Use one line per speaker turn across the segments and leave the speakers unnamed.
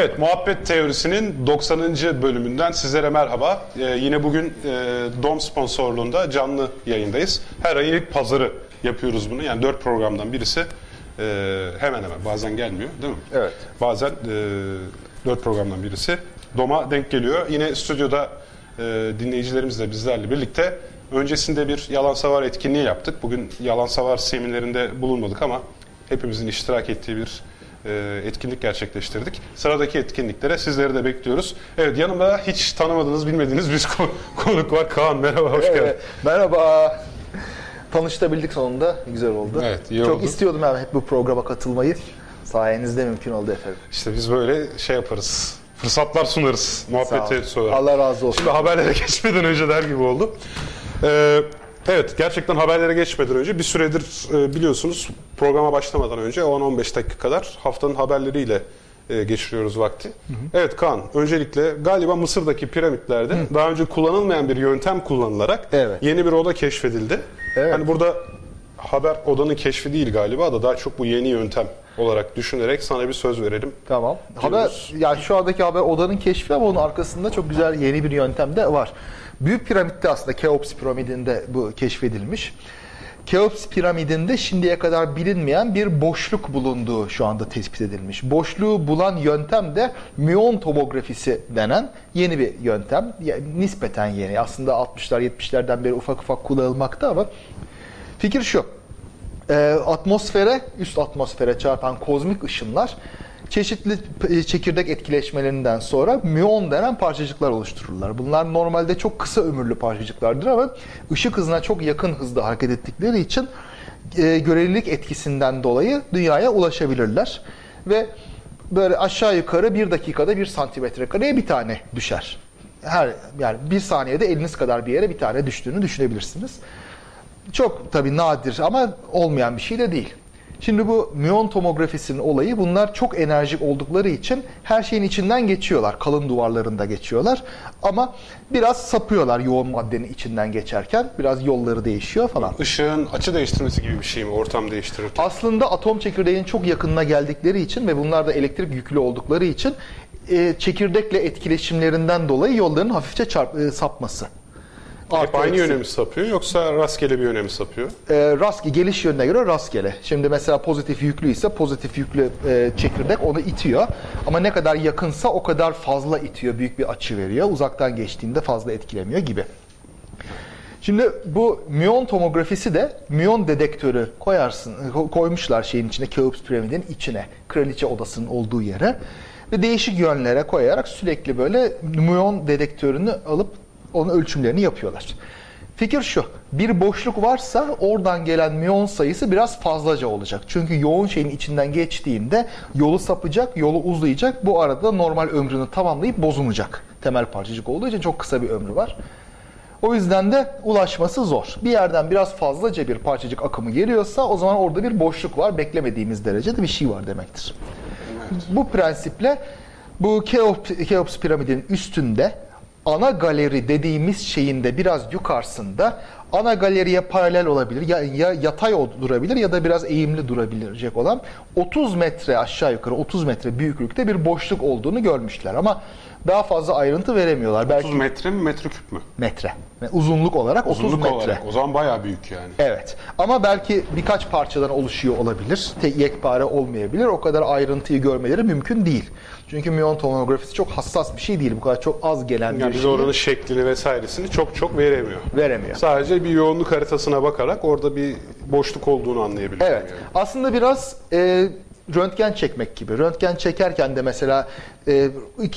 Evet, Muhabbet Teorisi'nin 90. bölümünden sizlere merhaba. Ee, yine bugün e, DOM sponsorluğunda canlı yayındayız. Her ayın ilk pazarı yapıyoruz bunu. Yani dört programdan birisi e, hemen hemen bazen gelmiyor değil mi?
Evet.
Bazen e, dört programdan birisi DOM'a denk geliyor. Yine stüdyoda e, dinleyicilerimizle bizlerle birlikte öncesinde bir yalan savar etkinliği yaptık. Bugün yalan savar seminerinde bulunmadık ama hepimizin iştirak ettiği bir e, etkinlik gerçekleştirdik. Sıradaki etkinliklere sizleri de bekliyoruz. Evet yanımda hiç tanımadığınız, bilmediğiniz bir ko- konuk var. Kaan merhaba, hoş geldin.
Evet, merhaba. Tanıştabildik sonunda. Güzel oldu.
Evet, iyi
Çok
oldu.
istiyordum yani hep bu programa katılmayı. Sayenizde mümkün oldu efendim.
İşte biz böyle şey yaparız. Fırsatlar sunarız muhabbeti sonra.
Allah razı olsun.
Şimdi haberlere geçmeden önce der gibi oldu. Ee, evet gerçekten haberlere geçmeden önce bir süredir e, biliyorsunuz programa başlamadan önce 10-15 dakika kadar haftanın haberleriyle e, geçiriyoruz vakti. Evet Kaan öncelikle galiba Mısır'daki piramitlerde daha önce kullanılmayan bir yöntem kullanılarak
Evet.
yeni bir oda keşfedildi.
Evet.
Hani burada haber odanın keşfi değil galiba da daha çok bu yeni yöntem olarak düşünerek sana bir söz verelim.
Tamam. Haber,
Diyoruz.
yani şu andaki haber odanın keşfi ama onun arkasında çok güzel yeni bir yöntem de var. Büyük piramitte aslında Keops piramidinde bu keşfedilmiş. Keops piramidinde şimdiye kadar bilinmeyen bir boşluk bulunduğu şu anda tespit edilmiş. Boşluğu bulan yöntem de müon tomografisi denen yeni bir yöntem. Yani nispeten yeni. Aslında 60'lar 70'lerden beri ufak ufak kullanılmakta ama fikir şu. Ee, atmosfere, üst atmosfere çarpan kozmik ışınlar çeşitli e, çekirdek etkileşmelerinden sonra müon denen parçacıklar oluştururlar. Bunlar normalde çok kısa ömürlü parçacıklardır ama ışık hızına çok yakın hızda hareket ettikleri için e, görelilik etkisinden dolayı dünyaya ulaşabilirler. Ve böyle aşağı yukarı bir dakikada bir santimetre kareye bir tane düşer. Her yani bir saniyede eliniz kadar bir yere bir tane düştüğünü düşünebilirsiniz. Çok tabii nadir ama olmayan bir şey de değil. Şimdi bu müon tomografisinin olayı bunlar çok enerjik oldukları için her şeyin içinden geçiyorlar. Kalın duvarlarında geçiyorlar. Ama biraz sapıyorlar yoğun maddenin içinden geçerken. Biraz yolları değişiyor falan.
Işığın açı değiştirmesi gibi bir şey mi ortam değiştirirken?
Aslında atom çekirdeğinin çok yakınına geldikleri için ve bunlar da elektrik yüklü oldukları için e, çekirdekle etkileşimlerinden dolayı yolların hafifçe çarp, e, sapması.
Hep
Artı
aynı
eksi.
yöne mi sapıyor yoksa rastgele bir yöne mi sapıyor?
e, rastgele geliş yönüne göre rastgele. Şimdi mesela pozitif yüklü ise pozitif yüklü e, çekirdek onu itiyor. Ama ne kadar yakınsa o kadar fazla itiyor. Büyük bir açı veriyor. Uzaktan geçtiğinde fazla etkilemiyor gibi. Şimdi bu müon tomografisi de müon dedektörü koyarsın ko- koymuşlar şeyin içine Keops piramidin içine kraliçe odasının olduğu yere ve değişik yönlere koyarak sürekli böyle müon dedektörünü alıp onun ölçümlerini yapıyorlar. Fikir şu. Bir boşluk varsa oradan gelen müon sayısı biraz fazlaca olacak. Çünkü yoğun şeyin içinden geçtiğinde yolu sapacak, yolu uzayacak. Bu arada normal ömrünü tamamlayıp bozulacak. Temel parçacık olduğu için çok kısa bir ömrü var. O yüzden de ulaşması zor. Bir yerden biraz fazlaca bir parçacık akımı geliyorsa o zaman orada bir boşluk var. Beklemediğimiz derecede bir şey var demektir. Bu prensiple bu Keops, Keops piramidin üstünde ana galeri dediğimiz şeyin de biraz yukarısında ana galeriye paralel olabilir ya, ya yatay durabilir ya da biraz eğimli durabilecek olan 30 metre aşağı yukarı 30 metre büyüklükte bir boşluk olduğunu görmüşler ama daha fazla ayrıntı veremiyorlar. Belki
30 metre mi metreküp mü?
metre. Uzunluk olarak 30
Uzunluk
metre.
olarak. O zaman bayağı büyük yani.
Evet. Ama belki birkaç parçadan oluşuyor olabilir. Tek yekpare olmayabilir. O kadar ayrıntıyı görmeleri mümkün değil. Çünkü müon tomografisi çok hassas bir şey değil. Bu kadar çok az gelen
Yani
bir
bize
şeyi
oranın şeklini vesairesini çok çok veremiyor.
veremiyor.
Sadece bir yoğunluk haritasına bakarak orada bir boşluk olduğunu anlayabiliyorum.
Evet.
yani.
Aslında biraz e, röntgen çekmek gibi. Röntgen çekerken de mesela e,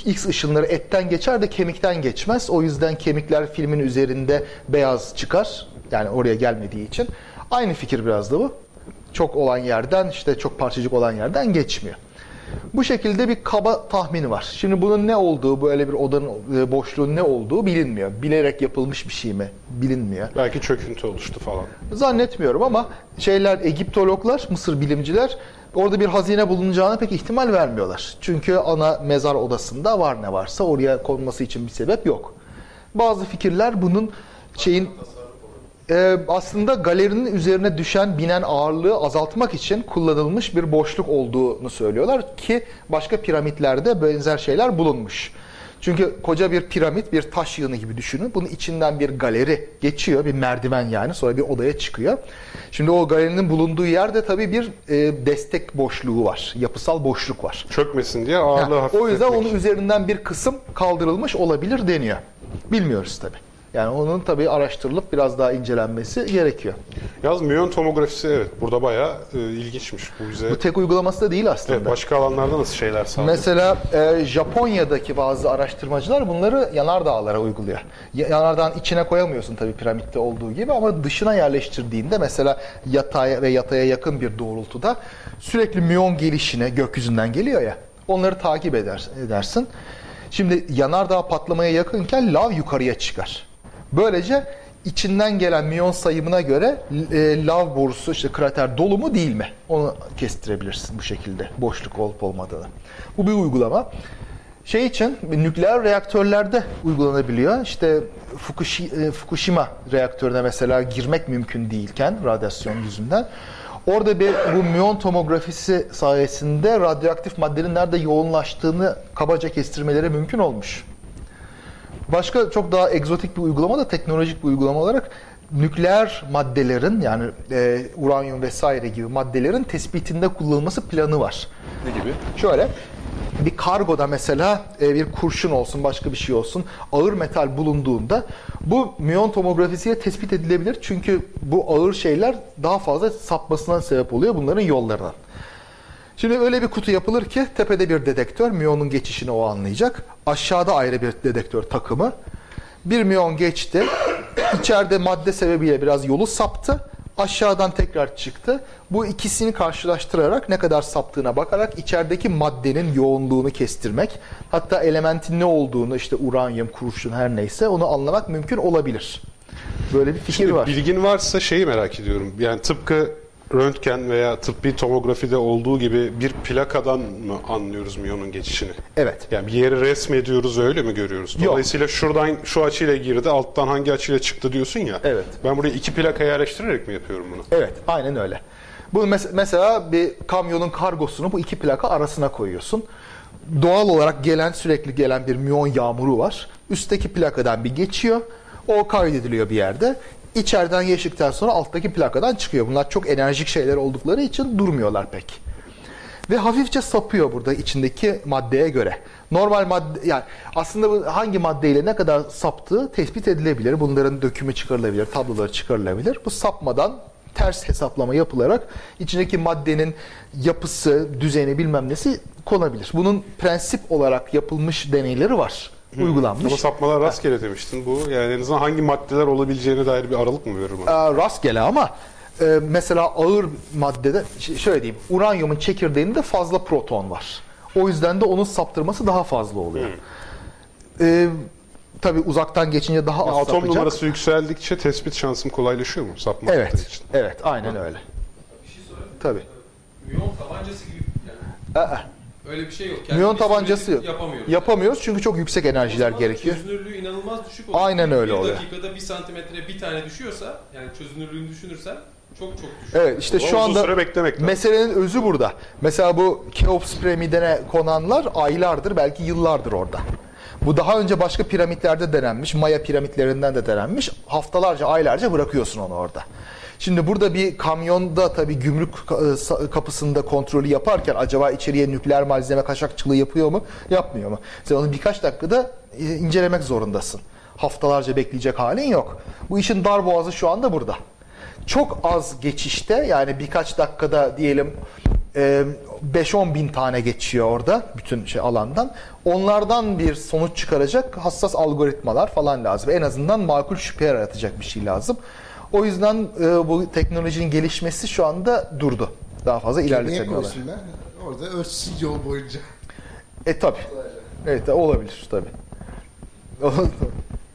X ışınları etten geçer de kemikten geçmez. O yüzden kemikler filmin üzerinde beyaz çıkar. Yani oraya gelmediği için. Aynı fikir biraz da bu. Çok olan yerden işte çok parçacık olan yerden geçmiyor. Bu şekilde bir kaba tahmini var. Şimdi bunun ne olduğu, böyle bir odanın e, boşluğun ne olduğu bilinmiyor. Bilerek yapılmış bir şey mi? Bilinmiyor.
Belki çöküntü oluştu falan.
Zannetmiyorum ama şeyler Egiptologlar, Mısır bilimciler orada bir hazine bulunacağına pek ihtimal vermiyorlar. Çünkü ana mezar odasında var ne varsa oraya konması için bir sebep yok. Bazı fikirler bunun şeyin e, aslında galerinin üzerine düşen binen ağırlığı azaltmak için kullanılmış bir boşluk olduğunu söylüyorlar ki başka piramitlerde benzer şeyler bulunmuş. Çünkü koca bir piramit, bir taş yığını gibi düşünün. Bunun içinden bir galeri geçiyor, bir merdiven yani. Sonra bir odaya çıkıyor. Şimdi o galerinin bulunduğu yerde tabii bir e, destek boşluğu var. Yapısal boşluk var.
Çökmesin diye ağırlığı
Ha,
hafifletmek.
o yüzden onun üzerinden bir kısım kaldırılmış olabilir deniyor. Bilmiyoruz tabii. Yani onun tabii araştırılıp biraz daha incelenmesi gerekiyor.
Yalnız müyon tomografisi evet burada bayağı e, ilginçmiş bu bize.
Bu tek uygulaması da değil aslında.
Evet, başka alanlarda nasıl şeyler sağlıyor?
Mesela e, Japonya'daki bazı araştırmacılar bunları yanardağlara uyguluyor. Ya- Yanardağın içine koyamıyorsun tabii piramitte olduğu gibi ama dışına yerleştirdiğinde mesela yatay ve yataya yakın bir doğrultuda sürekli müyon gelişine gökyüzünden geliyor ya. Onları takip eder, edersin. Şimdi yanardağ patlamaya yakınken lav yukarıya çıkar. Böylece içinden gelen müyon sayımına göre e, lav borusu işte krater dolu mu değil mi? Onu kestirebilirsin bu şekilde boşluk olup olmadığını. Bu bir uygulama. Şey için nükleer reaktörlerde uygulanabiliyor. İşte e, Fukushima reaktörüne mesela girmek mümkün değilken radyasyon yüzünden orada bir bu müyon tomografisi sayesinde radyoaktif maddenin nerede yoğunlaştığını kabaca kestirmeleri mümkün olmuş. Başka çok daha egzotik bir uygulama da teknolojik bir uygulama olarak nükleer maddelerin yani e, uranyum vesaire gibi maddelerin tespitinde kullanılması planı var.
Ne gibi?
Şöyle bir kargoda mesela e, bir kurşun olsun başka bir şey olsun ağır metal bulunduğunda bu müyon tomografisiyle tespit edilebilir. Çünkü bu ağır şeyler daha fazla sapmasına sebep oluyor bunların yollarından. Şimdi öyle bir kutu yapılır ki tepede bir dedektör müyonun geçişini o anlayacak. Aşağıda ayrı bir dedektör takımı. Bir müyon geçti. İçeride madde sebebiyle biraz yolu saptı. Aşağıdan tekrar çıktı. Bu ikisini karşılaştırarak ne kadar saptığına bakarak içerideki maddenin yoğunluğunu kestirmek, hatta elementin ne olduğunu işte uranyum, kurşun her neyse onu anlamak mümkün olabilir. Böyle bir fikir
Şimdi
var.
bilgin varsa şeyi merak ediyorum. Yani tıpkı röntgen veya tıbbi tomografide olduğu gibi bir plakadan mı anlıyoruz miyonun geçişini?
Evet.
Yani bir yeri resmediyoruz öyle mi görüyoruz?
Yok.
Dolayısıyla şuradan şu açıyla girdi, alttan hangi açıyla çıktı diyorsun ya.
Evet.
Ben buraya iki plaka yerleştirerek mi yapıyorum bunu?
Evet, aynen öyle. Bu mes- mesela bir kamyonun kargosunu bu iki plaka arasına koyuyorsun. Doğal olarak gelen sürekli gelen bir müyon yağmuru var. Üstteki plakadan bir geçiyor. O kaydediliyor bir yerde. İçeriden geçtikten sonra alttaki plakadan çıkıyor. Bunlar çok enerjik şeyler oldukları için durmuyorlar pek. Ve hafifçe sapıyor burada içindeki maddeye göre. Normal madde yani aslında hangi maddeyle ne kadar saptığı tespit edilebilir. Bunların dökümü çıkarılabilir, tabloları çıkarılabilir. Bu sapmadan ters hesaplama yapılarak içindeki maddenin yapısı, düzeni bilmem nesi konabilir. Bunun prensip olarak yapılmış deneyleri var. Uygulanmış.
Ama sapmalar rastgele demiştin. Bu yani en azından hangi maddeler olabileceğine dair bir aralık mı verir bana?
Ee, rastgele ama e, mesela ağır maddede şöyle diyeyim uranyumun çekirdeğinde fazla proton var. O yüzden de onun saptırması daha fazla oluyor. Ee, tabii uzaktan geçince daha az
Yani atom
sapacak.
numarası yükseldikçe tespit şansım kolaylaşıyor mu sapma
Evet.
için?
Evet, aynen öyle.
Bir şey sorayım.
Tabii.
Müyon tabancası gibi yani
Aa,
öyle bir şey yok.
müyon
biz
tabancası.
Yapamıyoruz.
Yapamıyoruz çünkü çok yüksek enerjiler gerekiyor.
Çözünürlüğü inanılmaz düşük oluyor.
Aynen öyle
bir
oluyor.
dakikada bir santimetre bir tane düşüyorsa yani çözünürlüğünü düşünürsen çok çok düşük.
Evet işte
Ama
şu anda
süre beklemek lazım.
meselenin özü burada. Mesela bu Keops piramidine konanlar aylardır belki yıllardır orada. Bu daha önce başka piramitlerde denenmiş, Maya piramitlerinden de denenmiş. Haftalarca, aylarca bırakıyorsun onu orada. Şimdi burada bir kamyonda tabii gümrük ka- kapısında kontrolü yaparken acaba içeriye nükleer malzeme kaçakçılığı yapıyor mu, yapmıyor mu? Sen onu birkaç dakikada e, incelemek zorundasın. Haftalarca bekleyecek halin yok. Bu işin dar boğazı şu anda burada çok az geçişte yani birkaç dakikada diyelim e, 5-10 bin tane geçiyor orada bütün şey alandan. Onlardan bir sonuç çıkaracak hassas algoritmalar falan lazım. En azından makul şüphe yaratacak bir şey lazım. O yüzden e, bu teknolojinin gelişmesi şu anda durdu. Daha fazla
Niye
ilerletemiyorlar.
koysunlar? Orada ölçsün yol boyunca.
E tabi. Evet olabilir tabi.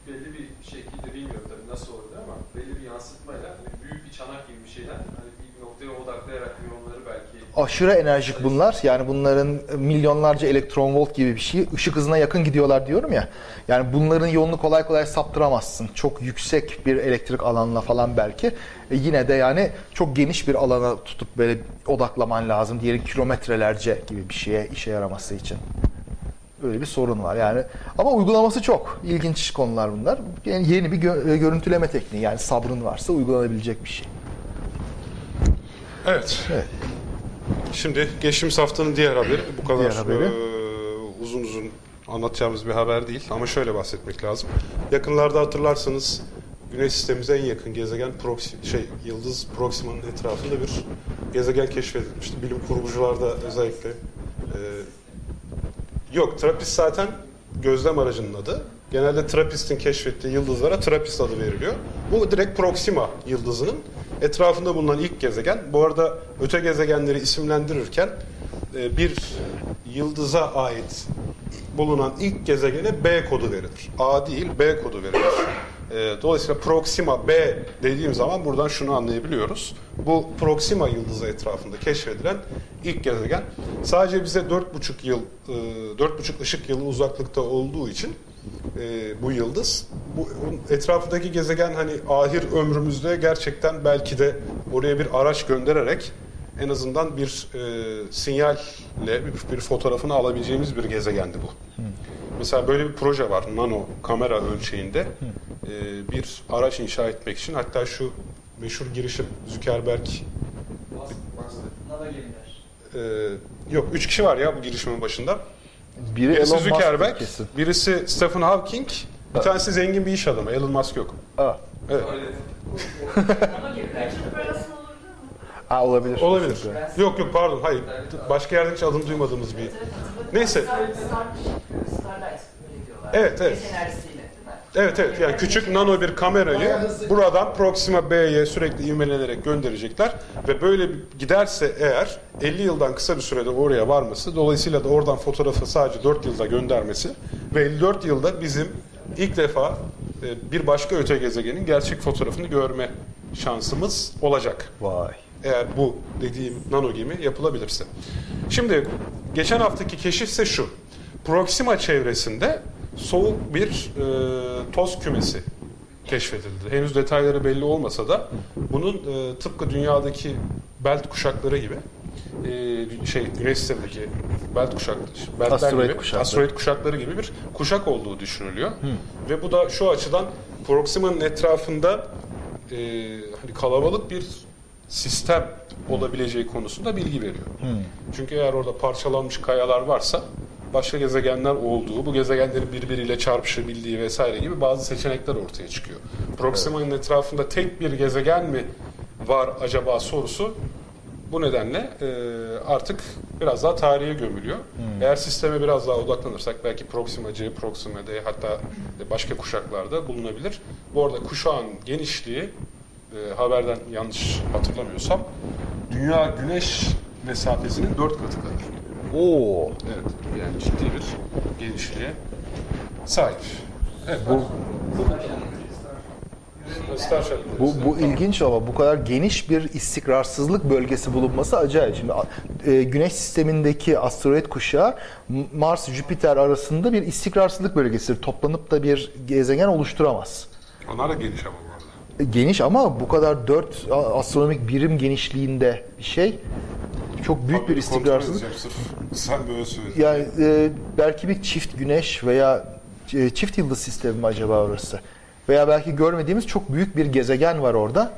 Belli bir şekilde bilmiyorum tabii nasıl olur ama belli bir yansıtmayla hani büyük bir çanak gibi bir şeyden hani bir noktaya odaklayarak miyonları belki
aşırı enerjik bunlar. Yani bunların milyonlarca elektron volt gibi bir şey. Işık hızına yakın gidiyorlar diyorum ya. Yani bunların yolunu kolay kolay saptıramazsın. Çok yüksek bir elektrik alanla falan belki. E yine de yani çok geniş bir alana tutup böyle odaklaman lazım. Diğeri kilometrelerce gibi bir şeye işe yaraması için. Böyle bir sorun var yani. Ama uygulaması çok. ilginç konular bunlar. Yani yeni bir gö- e, görüntüleme tekniği. Yani sabrın varsa uygulanabilecek bir şey.
Evet.
Evet.
Şimdi geçtiğimiz haftanın diğer haberi bu kadar
Diğer haberi.
e, uzun uzun anlatacağımız bir haber değil ama şöyle bahsetmek lazım. Yakınlarda hatırlarsanız Güneş sistemimize en yakın gezegen Proxi, şey Yıldız Proxima'nın etrafında bir gezegen keşfedilmişti. Bilim kurgucular da özellikle e, yok Trappist zaten gözlem aracının adı. Genelde Trappist'in keşfettiği yıldızlara Trappist adı veriliyor. Bu direkt Proxima yıldızının etrafında bulunan ilk gezegen. Bu arada öte gezegenleri isimlendirirken e, bir yıldıza ait bulunan ilk gezegene B kodu verilir. A değil B kodu verilir. E, Dolayısıyla Proxima B dediğim zaman buradan şunu anlayabiliyoruz. Bu Proxima yıldızı etrafında keşfedilen ilk gezegen sadece bize 4,5 yıl, e, 4,5 ışık yılı uzaklıkta olduğu için e, bu yıldız. Bu etrafındaki gezegen hani ahir ömrümüzde gerçekten belki de oraya bir araç göndererek en azından bir e, sinyalle bir, bir fotoğrafını alabileceğimiz bir gezegendi bu. Mesela böyle bir proje var nano kamera ölçeğinde e, bir araç inşa etmek için hatta şu meşhur girişim Zuckerberg
Nano gemiler.
e, yok üç kişi var ya bu girişimin başında.
Biri
Birisi
Elon Musk
Zuckerberg,
kesin.
birisi Stephen Hawking, bir tanesi zengin bir iş adamı. Elon Musk yok.
Aa,
Evet.
Ha, olabilir.
Olabilir. Yok yok pardon hayır. Başka yerde hiç adını duymadığımız bir. Neyse. Evet, evet.
Güneş enerjisiyle değil mi?
Evet evet yani küçük nano bir kamerayı buradan Proxima B'ye sürekli ivmelenerek gönderecekler ve böyle bir- giderse eğer 50 yıldan kısa bir sürede oraya varması dolayısıyla da oradan fotoğrafı sadece 4 yılda göndermesi ve 54 yılda bizim ilk defa e, bir başka öte gezegenin gerçek fotoğrafını görme şansımız olacak.
Vay.
Eğer bu dediğim nano gemi yapılabilirse. Şimdi geçen haftaki keşifse şu. Proxima çevresinde soğuk bir e, toz kümesi keşfedildi. Henüz detayları belli olmasa da bunun e, tıpkı dünyadaki belt kuşakları gibi e, şey güneş sistemindeki belt kuşakları, beltler
Asteroid
gibi,
kuşakları.
asteroid kuşakları gibi bir kuşak olduğu düşünülüyor. Ve bu da şu açıdan Proxima'nın etrafında e, hani kalabalık bir sistem olabileceği konusunda bilgi veriyor. Çünkü eğer orada parçalanmış kayalar varsa başka gezegenler olduğu, bu gezegenlerin birbiriyle çarpışabildiği vesaire gibi bazı seçenekler ortaya çıkıyor. Proxima'nın etrafında tek bir gezegen mi var acaba sorusu bu nedenle e, artık biraz daha tarihe gömülüyor. Eğer sisteme biraz daha odaklanırsak belki Proxima C, Proxima D hatta başka kuşaklarda bulunabilir. Bu arada kuşağın genişliği e, haberden yanlış hatırlamıyorsam dünya güneş mesafesinin dört katı kadar.
Oo.
Evet yani ciddi bir genişliğe sahip. Evet, bu.
Bu, bu ilginç ama bu kadar geniş bir istikrarsızlık bölgesi bulunması acayip. Şimdi e, Güneş sistemindeki asteroid kuşağı M- Mars Jüpiter arasında bir istikrarsızlık bölgesidir. Toplanıp da bir gezegen oluşturamaz.
Onlar da geniş ama bu arada.
E, Geniş ama bu kadar 4 astronomik birim genişliğinde bir şey çok büyük bir
Haberi kontrol
istikrarsızlık.
Sen böyle söyle.
Yani e, belki bir çift güneş veya e, çift yıldız sistemi mi acaba orası? Veya belki görmediğimiz çok büyük bir gezegen var orada.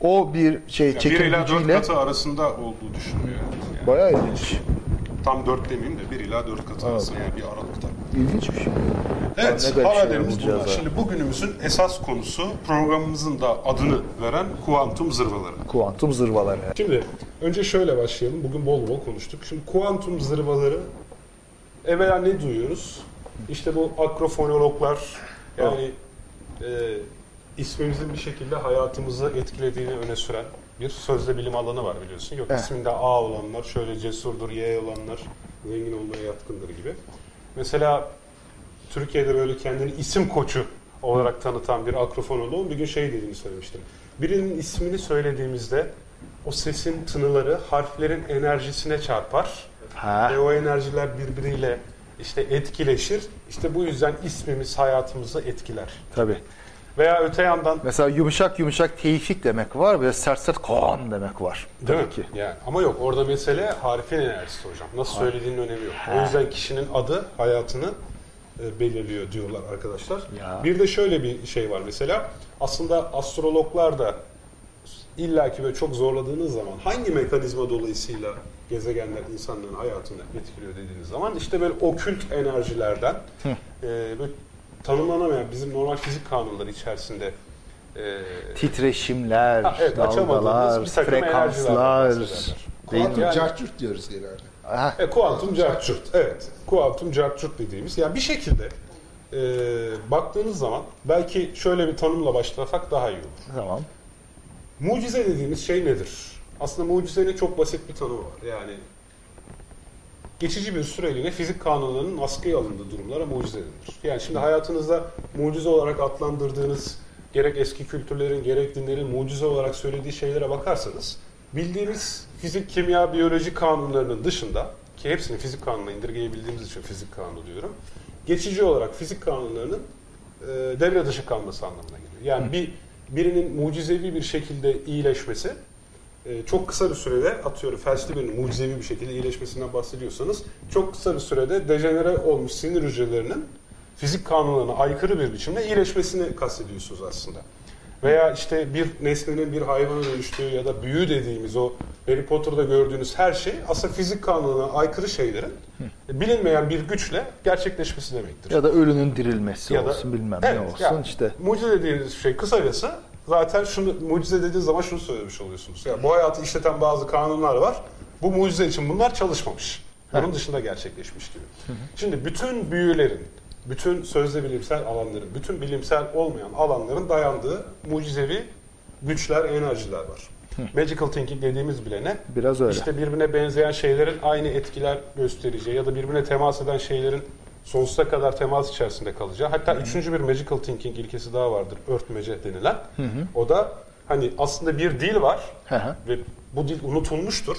O bir şey
Yani
çekim
1 ila 4
gücüyle
katı arasında olduğu düşünülüyor. Yani
bayağı ilginç.
tam 4 demeyeyim de 1 ila 4 katı arasında yani bir aralıkta.
İlginç bir şey.
Evet, haberlerimiz bunlar.
bulacağız
Şimdi bugünümüzün esas konusu programımızın da adını veren kuantum zırvaları.
Kuantum zırvaları.
Şimdi önce şöyle başlayalım. Bugün bol bol konuştuk. Şimdi kuantum zırvaları evvela ne duyuyoruz? İşte bu akrofonologlar yani e, ismimizin bir şekilde hayatımızı etkilediğini öne süren bir sözde bilim alanı var biliyorsun. Yok
Evet.
isminde A olanlar, şöyle cesurdur, Y olanlar zengin olmaya yatkındır gibi. Mesela Türkiye'de böyle kendini isim koçu olarak tanıtan bir akrofonoloğun bir gün şey dediğini söylemiştim. Birinin ismini söylediğimizde o sesin tınıları harflerin enerjisine çarpar.
Ha.
Ve o enerjiler birbiriyle işte etkileşir. İşte bu yüzden ismimiz hayatımızı etkiler.
Tabii.
Veya öte yandan
Mesela yumuşak yumuşak tevfik demek var ve sert sert Kaan demek var.
Değil mi?
ki.
Yani, ama yok orada mesele harfin enerjisi hocam. Nasıl söylediğinin önemi yok. O yüzden kişinin adı hayatını e, belirliyor diyorlar arkadaşlar.
Ya.
Bir de şöyle bir şey var mesela. Aslında astrologlar da illaki böyle çok zorladığınız zaman hangi mekanizma dolayısıyla gezegenler insanların hayatını etkiliyor dediğiniz zaman işte böyle okült enerjilerden e, böyle tanımlanamayan bizim normal fizik kanunları içerisinde e,
Titreşimler,
Ha, evet,
dalgalar, frekanslar.
Kuantum
Yani-
cartçurt diyoruz genelde.
Aha,
E, kuantum cartçurt. Evet. Kuantum cartçurt dediğimiz. Yani bir şekilde e, baktığınız zaman belki şöyle bir tanımla başlasak daha iyi olur.
tamam.
Mucize dediğimiz şey nedir? Aslında mucizenin çok basit bir tanımı var. Yani geçici bir süreliğine fizik kanunlarının askıya alındığı durumlara mucize denilir. Yani şimdi hayatınızda mucize olarak adlandırdığınız gerek eski kültürlerin gerek dinlerin mucize olarak söylediği şeylere bakarsanız bildiğimiz fizik, kimya, biyoloji kanunlarının dışında ki hepsini fizik kanununa indirgeyebildiğimiz için fizik kanunu diyorum. Geçici olarak fizik kanunlarının e, devre dışı kalması anlamına geliyor. Yani bir birinin mucizevi bir şekilde iyileşmesi çok kısa bir sürede atıyorum felçli birinin mucizevi bir şekilde iyileşmesinden bahsediyorsanız çok kısa bir sürede dejenere olmuş sinir hücrelerinin fizik kanunlarına aykırı bir biçimde iyileşmesini kastediyorsunuz aslında. Veya işte bir nesnenin bir hayvana dönüştüğü ya da büyü dediğimiz o Harry Potter'da gördüğünüz her şey aslında fizik kanununa aykırı şeylerin bilinmeyen bir güçle gerçekleşmesi demektir.
Ya da ölünün dirilmesi
Ya da-
olsun bilmem
Evet,
ne olsun
yani
işte.
Mucize dediğiniz şey kısacası zaten şunu mucize dediğiniz zaman şunu söylemiş oluyorsunuz. Yani bu hayatı işleten bazı kanunlar var. Bu mucize için bunlar çalışmamış. Bunun dışında gerçekleşmiş gibi. Şimdi bütün büyülerin, bütün sözde bilimsel alanların, bütün bilimsel olmayan alanların dayandığı mucizevi güçler, enerjiler var. Magical thinking dediğimiz bile ne?
Biraz öyle.
İşte birbirine benzeyen şeylerin aynı etkiler göstereceği ya da birbirine temas eden şeylerin sonsuza kadar temas içerisinde kalacağı. Hatta üçüncü bir magical thinking ilkesi daha vardır. Örtmece denilen. O da hani aslında bir dil var
Hı hı.
ve bu dil unutulmuştur.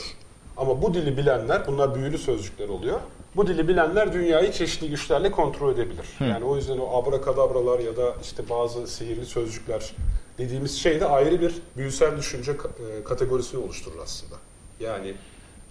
Ama bu dili bilenler, bunlar büyülü sözcükler oluyor. Bu dili bilenler dünyayı çeşitli güçlerle kontrol edebilir. Yani o yüzden o abrakadabralar ya da işte bazı sihirli sözcükler dediğimiz şey de ayrı bir büyüsel düşünce e, kategorisini oluşturur aslında. Yani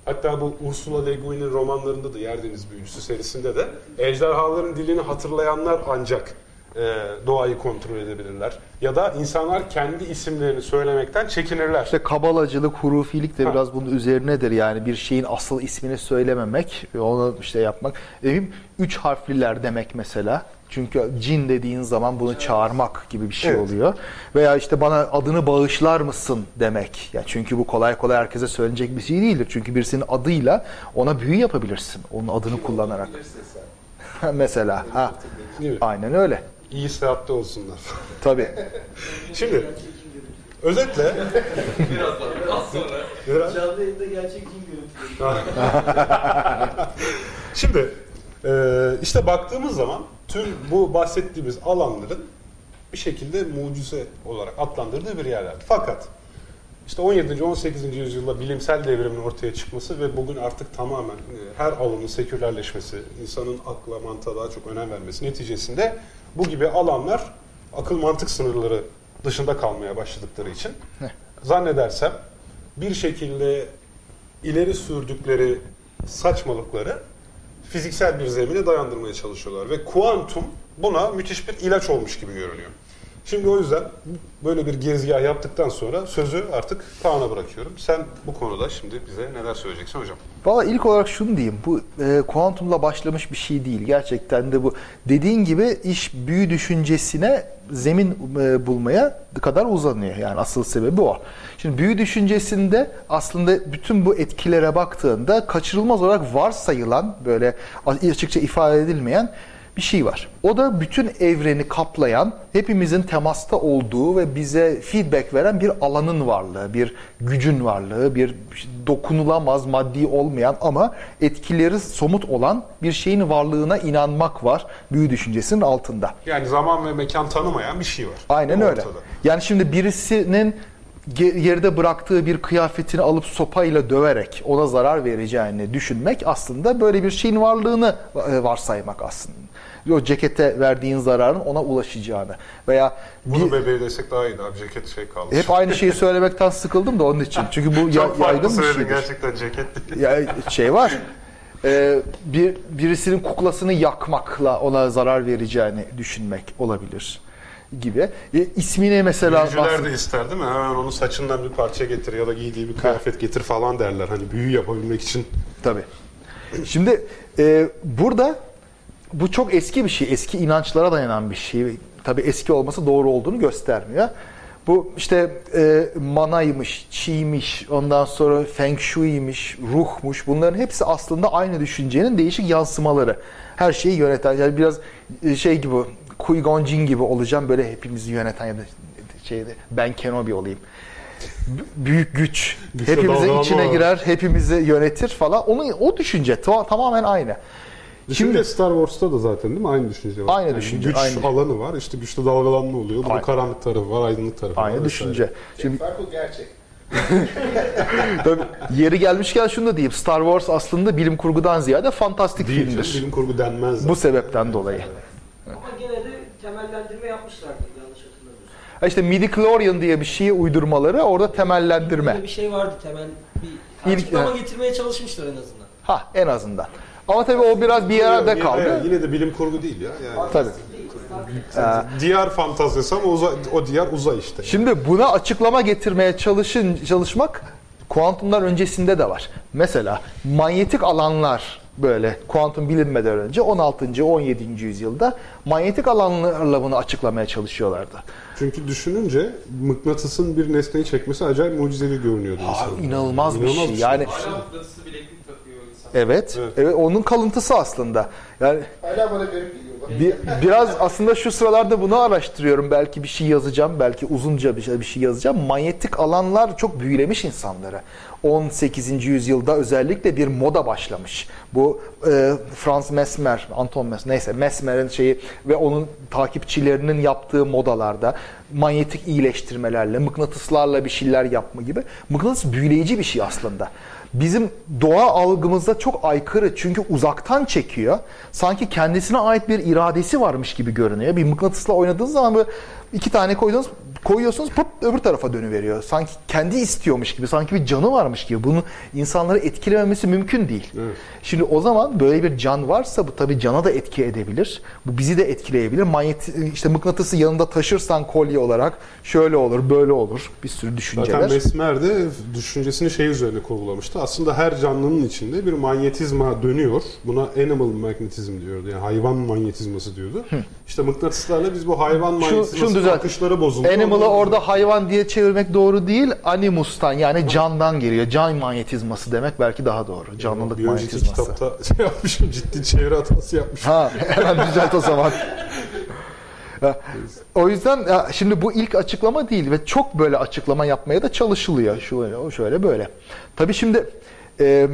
hatta bu Ursula Le Guin'in romanlarında da Yerdeniz Büyücüsü serisinde de ejderhaların dilini hatırlayanlar ancak e, doğayı kontrol edebilirler. Ya da insanlar kendi isimlerini söylemekten çekinirler.
İşte kabalacılık, hurufilik de
Ha.
biraz bunun üzerinedir. Yani bir şeyin asıl ismini söylememek onu işte yapmak. Evim üç harfliler demek mesela. Çünkü cin dediğin zaman bunu çağırmak gibi bir şey
Evet.
oluyor. Veya işte bana adını bağışlar mısın demek. Ya çünkü bu kolay kolay herkese söylenecek bir şey değildir. Çünkü birisinin adıyla ona büyü yapabilirsin. Onun adını kullanarak. mesela ha. Aynen öyle.
İyi sıhhatte olsunlar.
Tabii.
Şimdi özetle
Birazdan, biraz sonra.
biraz-
Canlı yayında gerçek cin görüntüleri.
Şimdi e, işte baktığımız zaman tüm bu bahsettiğimiz alanların bir şekilde mucize olarak adlandırdığı bir yerlerdi. Fakat işte 17. 18. yüzyılda bilimsel devrimin ortaya çıkması ve bugün artık tamamen e, her alanın sekülerleşmesi, insanın akla mantığa daha çok önem vermesi neticesinde bu gibi alanlar akıl mantık sınırları dışında kalmaya başladıkları için zannedersem bir şekilde ileri sürdükleri saçmalıkları fiziksel bir zemine dayandırmaya çalışıyorlar. Ve kuantum buna müthiş bir ilaç olmuş gibi görünüyor. Şimdi o yüzden böyle bir girizgah yaptıktan sonra sözü artık Kaan'a bırakıyorum. Sen bu konuda şimdi bize neler söyleyeceksin hocam?
Valla ilk olarak şunu diyeyim. Bu e, kuantumla başlamış bir şey değil. Gerçekten de bu dediğin gibi iş büyü düşüncesine zemin e, bulmaya kadar uzanıyor. Yani asıl sebebi o. Şimdi büyü düşüncesinde aslında bütün bu etkilere baktığında kaçırılmaz olarak varsayılan böyle açıkça ifade edilmeyen bir şey var. O da bütün evreni kaplayan, hepimizin temasta olduğu ve bize feedback veren bir alanın varlığı, bir gücün varlığı, bir dokunulamaz, maddi olmayan ama etkileri somut olan bir şeyin varlığına inanmak var büyü düşüncesinin altında.
Yani zaman ve mekan tanımayan bir şey var.
Aynen öyle.
Ortada.
Yani şimdi birisinin geride bıraktığı bir kıyafetini alıp sopayla döverek ona zarar vereceğini düşünmek aslında böyle bir şeyin varlığını e, varsaymak aslında. O cekete verdiğin zararın ona ulaşacağını veya
Bunu
bir-
bebeği desek daha iyiydi abi. Ceket şey kaldı.
hep aynı şeyi söylemekten sıkıldım da onun için. Çünkü bu ya,
Çok farklı
yaygın bir şeydir.
gerçekten ceket.
Ya şey var. e, bir birisinin kuklasını yakmakla ona zarar vereceğini düşünmek olabilir gibi. E, ismini mesela
Büyücüler de ister değil mi? Hemen onun saçından bir parça getir ya da giydiği bir kıyafet getir falan derler. Hani büyü yapabilmek için.
Tabii. Şimdi e, burada bu çok eski bir şey. Eski inançlara dayanan bir şey. Tabii eski olması doğru olduğunu göstermiyor. Bu işte e, manaymış, çiğmiş, ondan sonra feng shui'ymiş, ruhmuş. Bunların hepsi aslında aynı düşüncenin değişik yansımaları. Her şeyi yöneten, yani biraz e, şey gibi, Qui-Gon Jinn gibi olacağım. Böyle hepimizi yöneten ya da şeyde ben Kenobi olayım. Büyük güç. Hepimizin içine girer, hepimizi yönetir falan. Onun o düşünce ta- tamamen aynı.
Şimdi Star Wars'ta da zaten değil mi? Aynı düşünce var.
Aynı düşünce,
Güç
aynı.
alanı var. İşte güçlü dalgalanma oluyor. Bunun
Aynen.
karanlık tarafı var, aydınlık tarafı var.
Aynı
vesaire.
düşünce. Şimdi
Fark o gerçek.
tabii yeri gelmişken şunu da diyeyim. Star Wars aslında bilim kurgudan ziyade fantastik
Değil
filmdir.
canım, bilim kurgu denmez.
Bu sebepten dolayı.
Ama gene de temellendirme yapmışlardı yanlış hatırlamıyorsam.
Ha İşte midi-chlorian diye bir şeyi uydurmaları orada temellendirme.
Bir şey vardı temel bir
İlk-
açıklama getirmeye çalışmışlar en azından.
Ha en azından. Ama tabii o biraz bir yerde
Yine-
kaldı.
Yine de bilim kurgu değil ya. Yani
Tabii.
diyar fantazisi ama uzay, o diyar uzay işte.
Şimdi buna açıklama getirmeye çalışın çalışmak kuantumdan öncesinde de var. Mesela manyetik alanlar böyle kuantum bilinmeden önce 16. 17. yüzyılda manyetik alanlarla bunu açıklamaya çalışıyorlardı.
Çünkü düşününce mıknatısın bir nesneyi çekmesi acayip mucizevi görünüyordu
Aa,
insana.
inanılmaz bir şey. Yani
mıknatısı bileklik takıyor insan.
Evet,
Evet.
evet onun kalıntısı aslında. Yani
Hala bana garip geliyor.
bir, biraz aslında şu sıralarda bunu araştırıyorum. Belki bir şey yazacağım, belki uzunca bir şey, bir şey yazacağım. Manyetik alanlar çok büyülemiş insanları. 18. yüzyılda özellikle bir moda başlamış. Bu e, Franz Mesmer, Anton Mesmer, neyse Mesmer'in şeyi ve onun takipçilerinin yaptığı modalarda manyetik iyileştirmelerle, mıknatıslarla bir şeyler yapma gibi. Mıknatıs büyüleyici bir şey aslında. Bizim doğa algımızda çok aykırı çünkü uzaktan çekiyor. Sanki kendisine ait bir iradesi varmış gibi görünüyor. Bir mıknatısla oynadığınız zaman böyle iki tane koydunuz, koyuyorsunuz pıp öbür tarafa dönüveriyor. Sanki kendi istiyormuş gibi, sanki bir canı varmış gibi. Bunu insanları etkilememesi mümkün değil.
Evet.
Şimdi o zaman böyle bir can varsa bu tabii cana da etki edebilir. Bu bizi de etkileyebilir. Manyet işte mıknatısı yanında taşırsan kolye olarak şöyle olur, böyle olur. Bir sürü düşünceler.
Zaten Mesmer de düşüncesini şey üzerine kurgulamıştı. Aslında her canlının içinde bir manyetizma dönüyor. Buna animal magnetizm diyordu. Yani hayvan manyetizması diyordu. İşte mıknatıslarla biz bu hayvan manyetizması akışları bozuldu.
Animal'ı orada hayvan diye çevirmek doğru değil. Animus'tan yani candan geliyor. Can manyetizması demek belki daha doğru. Canlılık
önceki
manyetizması.
kitapta şey yapmışım, ciddi çevre hatası yapmışım.
Ha hemen düzelt o zaman. O yüzden şimdi bu ilk açıklama değil ve çok böyle açıklama yapmaya da çalışılıyor. Şöyle, o şöyle böyle. Tabii şimdi e,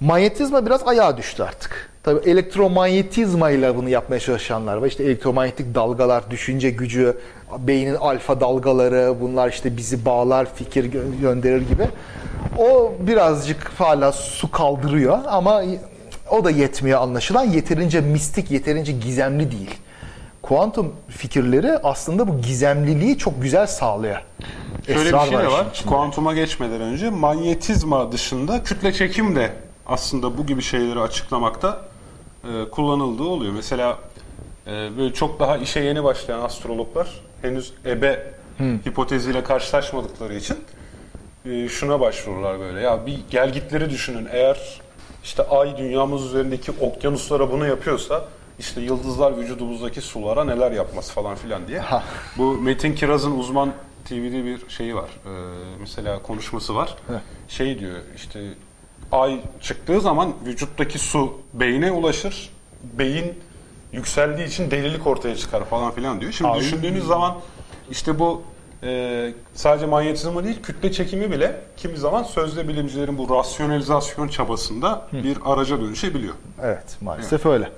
manyetizma biraz ayağa düştü artık. Tabii elektromanyetizma ile bunu yapmaya çalışanlar var. İşte elektromanyetik dalgalar, düşünce gücü, beynin alfa dalgaları, bunlar işte bizi bağlar, fikir gö- gönderir gibi. O birazcık hala su kaldırıyor ama o da yetmiyor anlaşılan. Yeterince mistik, yeterince gizemli değil. Kuantum fikirleri aslında bu gizemliliği çok güzel sağlıyor.
Şöyle
Esrar
bir şey de var.
içinde.
Kuantuma geçmeden önce manyetizma dışında kütle çekim de aslında bu gibi şeyleri açıklamakta e, kullanıldığı oluyor. Mesela e, böyle çok daha işe yeni başlayan astrologlar henüz ebe hipoteziyle karşılaşmadıkları için e, şuna başvururlar böyle. Ya bir gelgitleri düşünün. Eğer işte ay dünyamız üzerindeki okyanuslara bunu yapıyorsa işte yıldızlar vücudumuzdaki sulara neler yapmaz falan filan diye.
Ha.
Bu Metin Kiraz'ın uzman TV'de bir şeyi var. Ee, mesela konuşması var. Şey diyor işte ay çıktığı zaman vücuttaki su beyne ulaşır. Beyin yükseldiği için delilik ortaya çıkar falan filan diyor. Şimdi
Ay.
düşündüğünüz zaman işte bu e, sadece manyetizma değil kütle çekimi bile kimi zaman sözde bilimcilerin bu rasyonalizasyon çabasında bir araca dönüşebiliyor.
Evet maalesef öyle.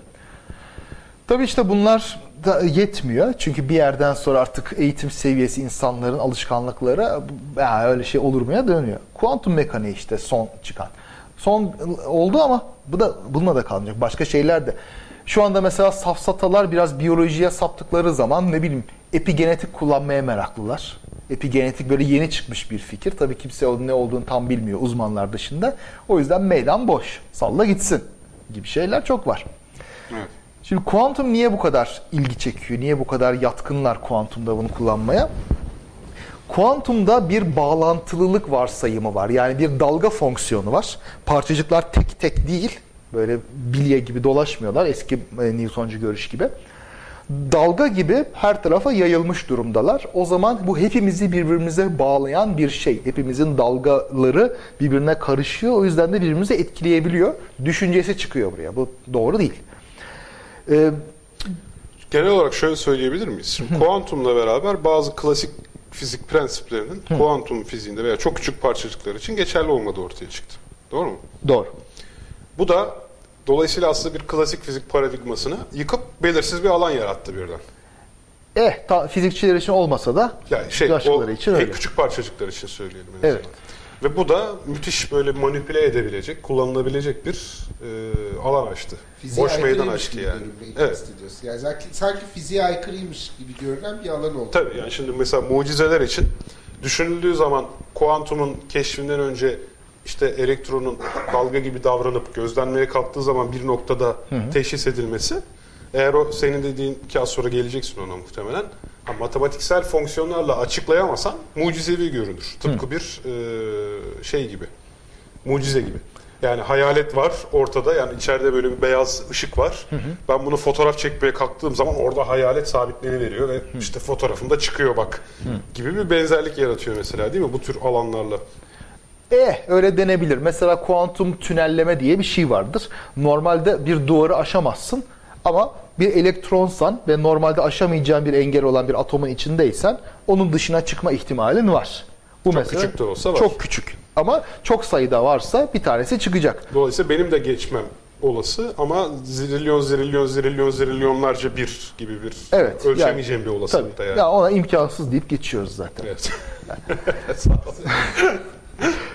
Tabii işte bunlar da yetmiyor. Çünkü bir yerden sonra artık eğitim seviyesi insanların alışkanlıkları ya öyle şey olur mu ya dönüyor. Kuantum mekaniği işte son çıkan. Son oldu ama bu da bununla da kalmayacak. Başka şeyler de. Şu anda mesela safsatalar biraz biyolojiye saptıkları zaman ne bileyim epigenetik kullanmaya meraklılar. Epigenetik böyle yeni çıkmış bir fikir. Tabii kimse onun ne olduğunu tam bilmiyor uzmanlar dışında. O yüzden meydan boş. Salla gitsin gibi şeyler çok var.
Evet.
Şimdi kuantum niye bu kadar ilgi çekiyor? Niye bu kadar yatkınlar kuantumda bunu kullanmaya? Kuantumda bir bağlantılılık varsayımı var. Yani bir dalga fonksiyonu var. Parçacıklar tek tek değil, böyle bilye gibi dolaşmıyorlar eski e, Newtoncu görüş gibi. Dalga gibi her tarafa yayılmış durumdalar. O zaman bu hepimizi birbirimize bağlayan bir şey. Hepimizin dalgaları birbirine karışıyor. O yüzden de birbirimizi etkileyebiliyor. Düşüncesi çıkıyor buraya. Bu doğru değil. Ee,
Genel olarak şöyle söyleyebilir miyiz? Şimdi kuantumla beraber bazı klasik fizik prensiplerinin kuantum fiziğinde veya çok küçük parçacıklar için geçerli olmadığı ortaya çıktı. Doğru mu?
doğru.
Bu da dolayısıyla aslında bir klasik fizik paradigmasını yıkıp belirsiz bir alan yarattı birden.
Eh, ta, fizikçiler için olmasa da
Yani şey o
için öyle.
küçük parçacıklar için söyleyelim en
Evet.
azından. Ve bu da müthiş böyle manipüle edebilecek, kullanılabilecek bir e, alan açtı.
Fiziğe
Boş meydan açtı yani. Evet.
Yani sanki, sanki fiziğe aykırıymış gibi görünen bir alan oldu.
Tabii yani şimdi mesela mucizeler için düşünüldüğü zaman kuantumun keşfinden önce işte elektronun dalga gibi davranıp gözlenmeye kalktığı zaman bir noktada teşhis edilmesi eğer o senin dediğin iki az sonra geleceksin ona muhtemelen ha, matematiksel fonksiyonlarla açıklayamasan mucizevi görünür. Tıpkı bir e, şey gibi. Mucize gibi. Yani hayalet var ortada yani içeride böyle bir beyaz ışık var. Ben bunu fotoğraf çekmeye kalktığım zaman orada hayalet sabitleri veriyor ve işte fotoğrafımda çıkıyor bak gibi bir benzerlik yaratıyor mesela değil mi bu tür alanlarla?
Eh öyle denebilir. Mesela kuantum tünelleme diye bir şey vardır. Normalde bir duvarı aşamazsın ama bir elektronsan ve normalde aşamayacağın bir engel olan bir atomun içindeysen onun dışına çıkma ihtimalin var. Bu
Çok küçük de olsa var.
Çok küçük. Ama çok sayıda varsa bir tanesi çıkacak.
Dolayısıyla benim de geçmem olası ama zilyon zilyon zilyon zililyonlarca bir gibi bir
Evet.
ölçemeyeceğim
yani-
bir olasılıkta
tabii.
yani.
Ya ona imkansız deyip geçiyoruz zaten.
Evet.
O,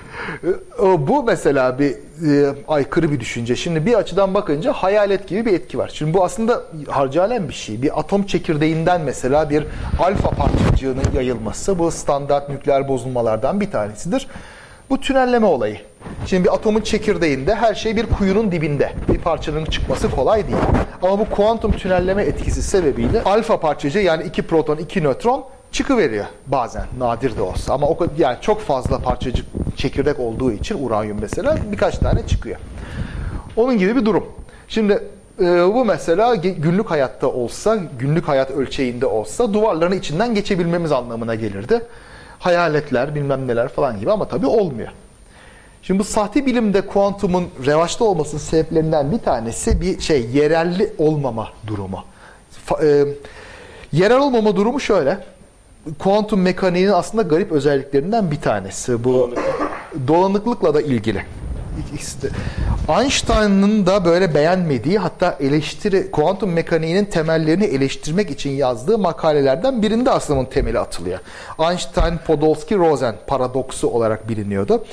Bu mesela bir e, aykırı bir düşünce. Şimdi bir açıdan bakınca hayalet gibi bir etki var. Şimdi bu aslında harcalen bir şey. Bir atom çekirdeğinden mesela bir alfa parçacığının yayılması bu standart nükleer bozulmalardan bir tanesidir. Bu tünelleme olayı. Şimdi bir atomun çekirdeğinde her şey bir kuyunun dibinde. Bir parçanın çıkması kolay değil. Ama bu kuantum tünelleme etkisi sebebiyle alfa parçacığı yani iki proton, iki nötron çıkıveriyor bazen nadir de olsa ama o yani çok fazla parçacık çekirdek olduğu için uranyum mesela birkaç tane çıkıyor. Onun gibi bir durum. Şimdi e, bu mesela günlük hayatta olsa, günlük hayat ölçeğinde olsa duvarların içinden geçebilmemiz anlamına gelirdi. Hayaletler, bilmem neler falan gibi ama tabii olmuyor. Şimdi bu sahte bilimde kuantumun revaçta olmasının sebeplerinden bir tanesi bir şey yerelli olmama durumu. Fa- e, yerel olmama durumu şöyle. Kuantum mekaniğinin aslında garip özelliklerinden bir tanesi. Bu dolanıklıkla da ilgili. Einstein'ın da böyle beğenmediği hatta eleştiri kuantum mekaniğinin temellerini eleştirmek için yazdığı makalelerden birinde aslında bunun temeli atılıyor. Einstein-Podolsky-Rosen paradoksu olarak biliniyordu.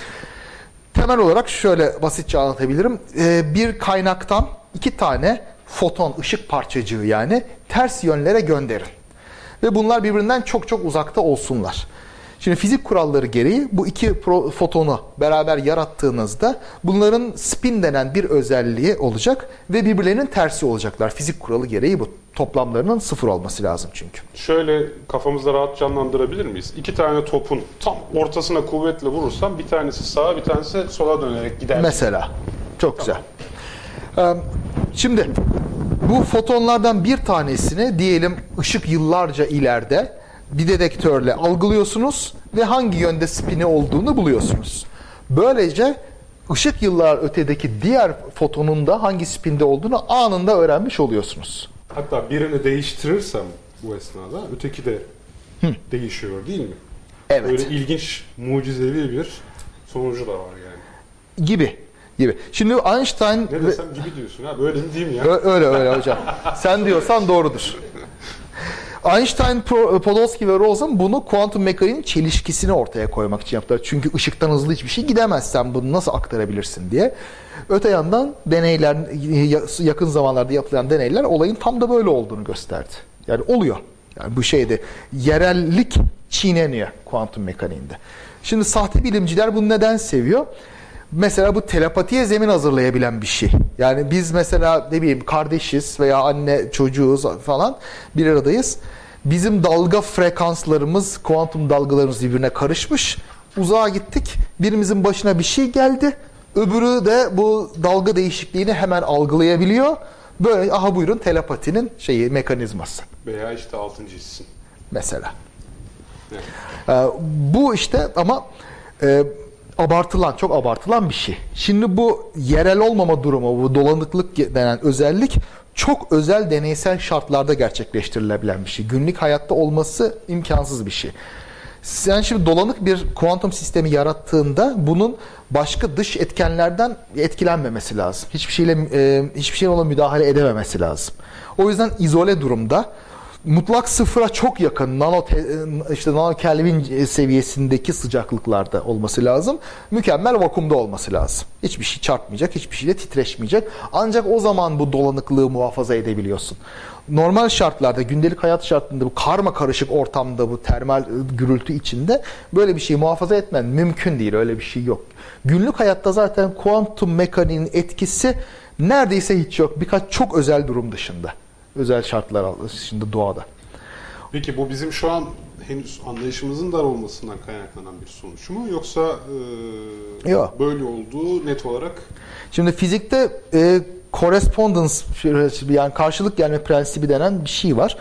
Temel olarak şöyle basitçe anlatabilirim. Ee, bir kaynaktan iki tane foton, ışık parçacığı yani ters yönlere gönderin. Ve bunlar birbirinden çok çok uzakta olsunlar. Şimdi fizik kuralları gereği bu iki fotonu beraber yarattığınızda bunların spin denen bir özelliği olacak ve birbirlerinin tersi olacaklar. Fizik kuralı gereği bu. Toplamlarının sıfır olması lazım çünkü.
Şöyle kafamızda rahat canlandırabilir miyiz? İki tane topun tam ortasına kuvvetle vurursam bir tanesi sağa bir tanesi sola dönerek gider.
Mesela. Çok güzel. Ee, Şimdi bu fotonlardan bir tanesini diyelim ışık yıllarca ileride bir dedektörle algılıyorsunuz ve hangi yönde spini olduğunu buluyorsunuz. Böylece ışık yıllar ötedeki diğer fotonun da hangi spinde olduğunu anında öğrenmiş oluyorsunuz.
Hatta birini değiştirirsem bu esnada öteki de değişiyor değil mi?
Evet.
Böyle ilginç, mucizevi bir sonucu da var yani.
Gibi. Gibi. Şimdi Einstein
Ne desem gibi diyorsun ha böyle mi diyeyim ya?
Öyle öyle hocam. Sen diyorsan doğrudur. Einstein, Podolsky ve Rosen bunu kuantum mekaniğin çelişkisini ortaya koymak için yaptılar. Çünkü ışıktan hızlı hiçbir şey gidemez sen bunu nasıl aktarabilirsin diye. Öte yandan deneyler, ya- yakın zamanlarda yapılan deneyler olayın tam da böyle olduğunu gösterdi. Yani oluyor. Yani bu şeyde yerellik çiğneniyor kuantum mekaniğinde. Şimdi sahte bilimciler bunu neden seviyor? Mesela bu telepatiye zemin hazırlayabilen bir şey. Yani biz mesela ne bileyim kardeşiz veya anne çocuğuz falan bir aradayız. Bizim dalga frekanslarımız, kuantum dalgalarımız birbirine karışmış. Uzağa gittik. Birimizin başına bir şey geldi. Öbürü de bu dalga değişikliğini hemen algılayabiliyor. Böyle aha buyurun telepatinin şeyi mekanizması
Veya işte altıncı hissin.
mesela.
Evet.
Ee, bu işte ama e, abartılan, çok abartılan bir şey. Şimdi bu yerel olmama durumu, bu dolanıklık denen özellik çok özel deneysel şartlarda gerçekleştirilebilen bir şey. Günlük hayatta olması imkansız bir şey. Sen şimdi dolanık bir kuantum sistemi yarattığında bunun başka dış etkenlerden etkilenmemesi lazım. Hiçbir şeyle e, hiçbir şeyle ona müdahale edememesi lazım. O yüzden izole durumda mutlak sıfıra çok yakın nano te- işte nano Kelvin seviyesindeki sıcaklıklarda olması lazım. Mükemmel vakumda olması lazım. Hiçbir şey çarpmayacak, hiçbir şeyle titreşmeyecek. Ancak o zaman bu dolanıklığı muhafaza edebiliyorsun. Normal şartlarda, gündelik hayat şartlarında bu karma karışık ortamda bu termal gürültü içinde böyle bir şeyi muhafaza etmen mümkün değil. Öyle bir şey yok. Günlük hayatta zaten kuantum mekaniğinin etkisi neredeyse hiç yok. Birkaç çok özel durum dışında özel şartlar dışında doğada.
Peki bu bizim şu an henüz anlayışımızın dar olmasından kaynaklanan bir sonuç mu? Yoksa e,
Yok.
böyle olduğu net olarak
Şimdi fizikte e, correspondence yani karşılık gelme prensibi denen bir şey var.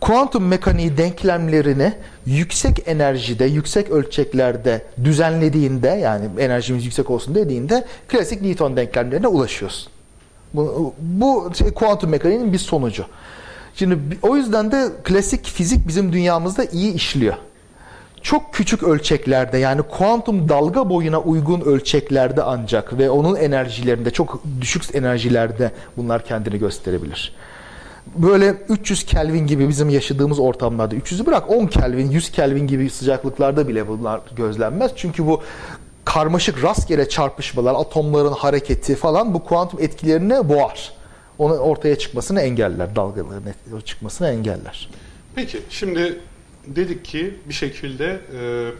Kuantum mekaniği denklemlerini yüksek enerjide, yüksek ölçeklerde düzenlediğinde yani enerjimiz yüksek olsun dediğinde klasik Newton denklemlerine ulaşıyorsun. Bu, bu şey, kuantum mekaniğinin bir sonucu. Şimdi o yüzden de klasik fizik bizim dünyamızda iyi işliyor. Çok küçük ölçeklerde yani kuantum dalga boyuna uygun ölçeklerde ancak ve onun enerjilerinde çok düşük enerjilerde bunlar kendini gösterebilir. Böyle 300 Kelvin gibi bizim yaşadığımız ortamlarda 300'ü bırak 10 Kelvin, 100 Kelvin gibi sıcaklıklarda bile bunlar gözlenmez. Çünkü bu karmaşık rastgele çarpışmalar, atomların hareketi falan bu kuantum etkilerini boğar. Onun ortaya çıkmasını engeller, dalgaların çıkmasını engeller.
Peki şimdi dedik ki bir şekilde e,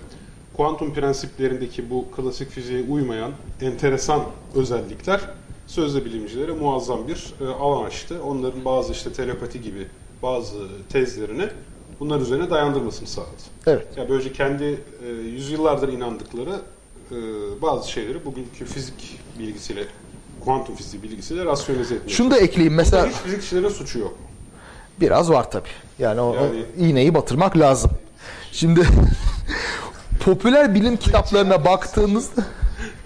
kuantum prensiplerindeki bu klasik fiziğe uymayan enteresan özellikler sözde bilimcilere muazzam bir e, alan açtı. Onların bazı işte telepati gibi bazı tezlerini bunlar üzerine dayandırmasını sağladı.
Evet.
Ya böylece kendi e, yüzyıllardır inandıkları e, bazı şeyleri bugünkü fizik bilgisiyle kuantum fiziği bilgisiyle rasyonize etmeye
Şunu da ekleyeyim mesela
Hiç fizikçilerin suçu yok.
biraz var tabii. Yani o,
Yani-
o iğneyi batırmak lazım. Şimdi popüler bilim kitaplarına baktığınızda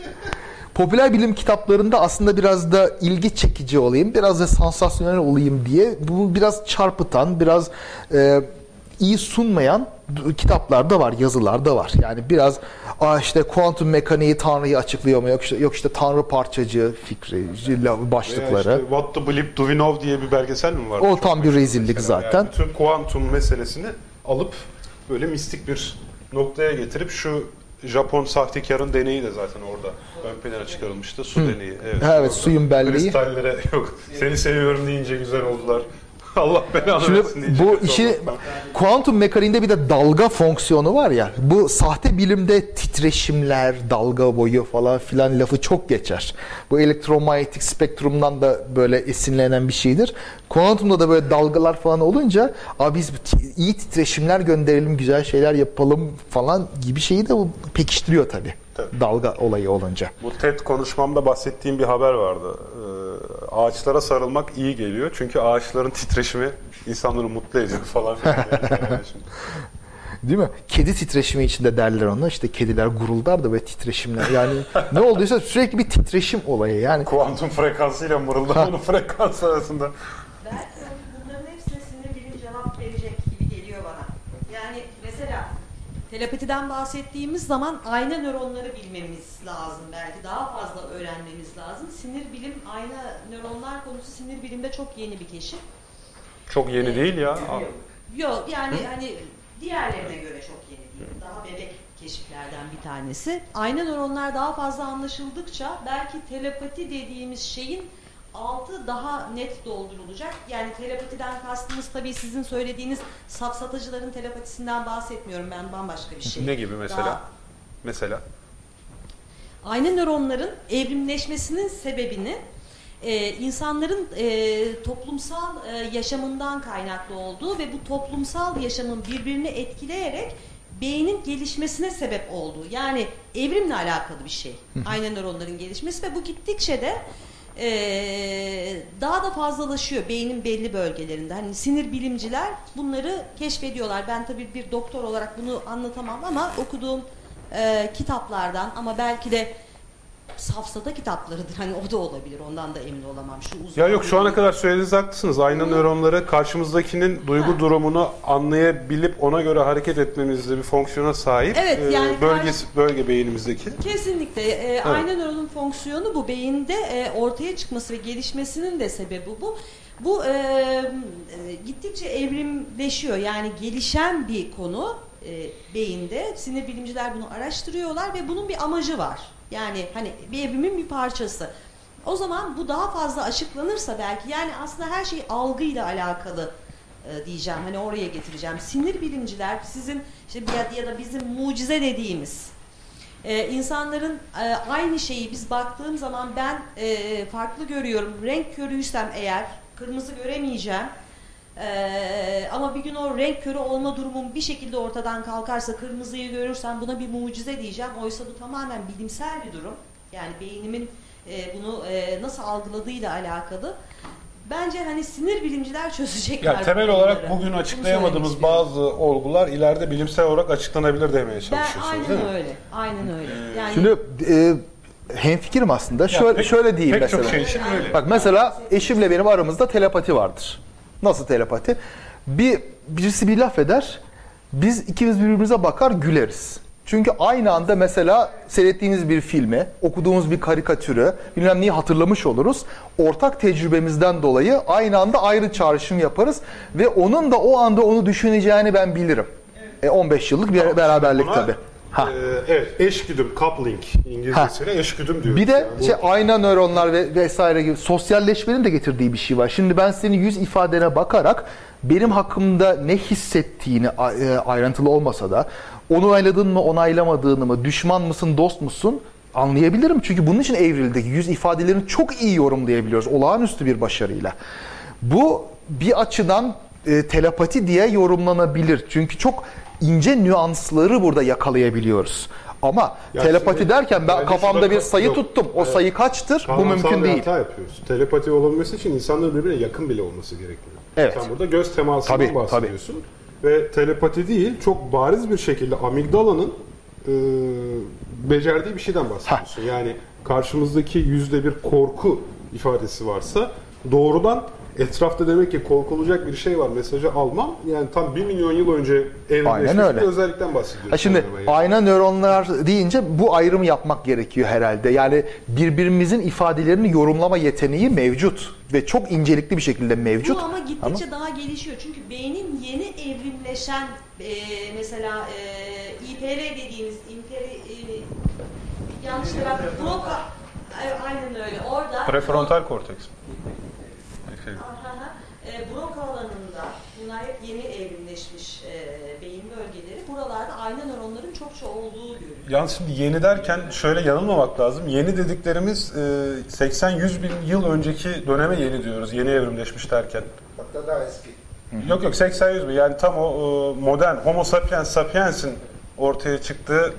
popüler bilim kitaplarında aslında biraz da ilgi çekici olayım, biraz da sansasyonel olayım diye bunu biraz çarpıtan, biraz e, iyi sunmayan kitaplar da var, yazılar da var. Yani biraz Aa işte kuantum mekaniği Tanrı'yı açıklıyor mu? Yok işte, yok işte Tanrı parçacı fikri,
Veya
başlıkları.
işte What to Believe Do We Know diye bir belgesel mi var?
O
Çok
tam bir rezillik
mesela.
zaten.
Yani bütün kuantum meselesini alıp böyle mistik bir noktaya getirip şu Japon sahtekarın deneyi de zaten orada ön plana çıkarılmıştı. Su deneyi. Evet,
evet,
orada.
suyun belleği.
Kristallere yok. Seni seviyorum deyince güzel oldular. Allah belanı
Şimdi
versin
bu
kötü
işi kuantum mekaniğinde bir de dalga fonksiyonu var ya. Bu sahte bilimde titreşimler, dalga boyu falan filan lafı çok geçer. Bu elektromanyetik spektrumdan da böyle esinlenen bir şeydir. Kuantumda da böyle dalgalar falan olunca abi biz iyi titreşimler gönderelim, güzel şeyler yapalım falan gibi şeyi de pekiştiriyor tabii.
Tabii.
Dalga olayı olunca.
Bu TED konuşmamda bahsettiğim bir haber vardı. Ee, ağaçlara sarılmak iyi geliyor. Çünkü ağaçların titreşimi insanları mutlu ediyor falan.
Değil mi? Kedi titreşimi içinde derler ona. İşte kediler guruldar da ve titreşimler. Yani ne olduysa sürekli bir titreşim olayı. Yani
Kuantum frekansıyla mırıldanmanın frekansı arasında.
Belki bunların hepsine sinir bilim cevap verecek gibi geliyor bana. Yani mesela telepatiden bahsettiğimiz zaman ayna nöronları bilmemiz lazım belki. Daha fazla öğrenmemiz lazım. Sinir bilim, ayna nöronlar konusu sinir bilimde çok yeni bir keşif.
Çok yeni değil ya.
Yok yani hani diğerlerine göre çok yeni değil. Daha bebek keşiflerden bir tanesi. Ayna nöronlar daha fazla anlaşıldıkça belki telepati dediğimiz şeyin altı daha net doldurulacak. Yani telepatiden kastımız tabii sizin söylediğiniz safsatıcıların telepatisinden bahsetmiyorum. Ben bambaşka bir şey.
Ne gibi mesela?
Daha-
Mesela.
Ayna nöronların evrimleşmesinin sebebini e, insanların e, toplumsal e, yaşamından kaynaklı olduğu ve bu toplumsal yaşamın birbirini etkileyerek beynin gelişmesine sebep olduğu. Yani evrimle alakalı bir şey. Ayna nöronların gelişmesi ve bu gittikçe de e, daha da fazlalaşıyor beynin belli bölgelerinde. Hani sinir bilimciler bunları keşfediyorlar. Ben tabii bir doktor olarak bunu anlatamam ama okuduğum e, kitaplardan ama belki de safsata kitaplarıdır. Hani o da olabilir. Ondan da emin olamam. Şu uzun
Ya yok şu ana kadar söylediğiniz haklısınız. Ayna nöronları karşımızdakinin duygu
Ha.
durumunu anlayabilip ona göre hareket etmemizde bir fonksiyona sahip.
Evet,
Ee,
yani
bölgesi, bölge beynimizdeki.
Kesinlikle. E, Ayna nöronun fonksiyonu bu. Beyinde e, ortaya çıkması ve gelişmesinin de sebebi bu. Bu e, e, gittikçe evrimleşiyor. Yani gelişen bir konu e, beyinde. Sinir bilimciler bunu araştırıyorlar ve bunun bir amacı var. Yani hani bir evrimin bir parçası. O zaman bu daha fazla açıklanırsa belki yani aslında her şey algıyla alakalı e, diyeceğim. Hani oraya getireceğim. Sinir bilimciler sizin işte ya, ya da bizim mucize dediğimiz ee, insanların e, aynı şeyi biz baktığım zaman ben e, farklı görüyorum. Renk körüysem eğer kırmızı göremeyeceğim. Ee, ama bir gün o renk körü olma durumum bir şekilde ortadan kalkarsa kırmızıyı görürsem buna bir mucize diyeceğim. Oysa bu tamamen bilimsel bir durum. Yani beynimin e, bunu e, nasıl algıladığıyla alakalı. Bence hani sinir bilimciler çözecekler.
Ya temel
bu
olarak bugün
Bunu
açıklayamadığımız bazı olgular ileride bilimsel olarak açıklanabilir demeye
ben
çalışıyorsunuz
aynen
değil mi?
öyle. Aynen öyle. Yani
Şimdi e, hemfikirim aslında. Şöyle,
pek-
şöyle diyeyim
Pek
mesela.
çok şey için öyle.
Bak mesela eşimle benim aramızda telepati vardır. Nasıl telepati? Bir birisi bir laf eder. Biz ikimiz birbirimize bakar güleriz. Çünkü aynı anda mesela seyrettiğimiz bir filmi, okuduğumuz bir karikatürü, bilmem neyi hatırlamış oluruz. Ortak tecrübemizden dolayı aynı anda ayrı çağrışım yaparız ve onun da o anda onu düşüneceğini ben bilirim. E 15 yıllık bir beraberlik tabii. Ha.
e, evet, eşgüdüm, coupling İngilizcesiyle eşgüdüm diyoruz.
Bir de
yani.
Şey ayna nöronlar ve vesaire gibi sosyalleşmenin de getirdiği bir şey var. Şimdi ben senin yüz ifadene bakarak benim hakkımda ne hissettiğini e, ayrıntılı olmasa da onayladın mı onaylamadığını mı düşman mısın dost musun anlayabilirim. Çünkü bunun için evrildik. Yüz ifadelerini çok iyi yorumlayabiliyoruz. Olağanüstü bir başarıyla. Bu bir açıdan e, telepati diye yorumlanabilir. Çünkü çok ince nüansları burada yakalayabiliyoruz. Ama
Ya
telepati
şimdi
derken ben kafamda bir sayı
yok.
tuttum. O
Evet.
sayı kaçtır? Bu mümkün
bir
değil.
hata yapıyoruz. Telepati olabilmesi için insanların birbirine yakın bile olması gerekiyor.
Evet.
Sen burada göz temasından
Tabii,
bahsediyorsun. Ve telepati değil, çok bariz bir şekilde amigdalanın e, becerdiği bir şeyden bahsediyorsun. Yani karşımızdaki yüzde bir korku ifadesi varsa doğrudan etrafta demek ki korkulacak bir şey var mesajı almam. Yani tam bir milyon yıl önce evrimleşmiş bir özellikten bahsediyoruz.
Ha şimdi
yani.
ayna nöronlar deyince bu ayrımı yapmak gerekiyor herhalde. Yani birbirimizin ifadelerini yorumlama yeteneği mevcut ve çok incelikli bir şekilde mevcut.
Bu ama gittikçe daha gelişiyor. Çünkü beynin yeni evrimleşen e, mesela e, IPR dediğimiz IPR e, yanlış Broca e, aynen öyle. Orada
Prefrontal korteks.
Aha, e, alanında bunlar hep yeni evrimleşmiş e, beyin bölgeleri. Buralarda ayna nöronların çokça olduğu görülüyor.
Yalnız şimdi yeni derken şöyle yanılmamak lazım. Yeni dediklerimiz e, 80-100 bin yıl önceki döneme yeni diyoruz. Yeni evrimleşmiş derken.
Hatta daha eski.
Yok yok 80-100 bin. Yani tam o e, modern Homo sapiens sapiens'in ortaya çıktığı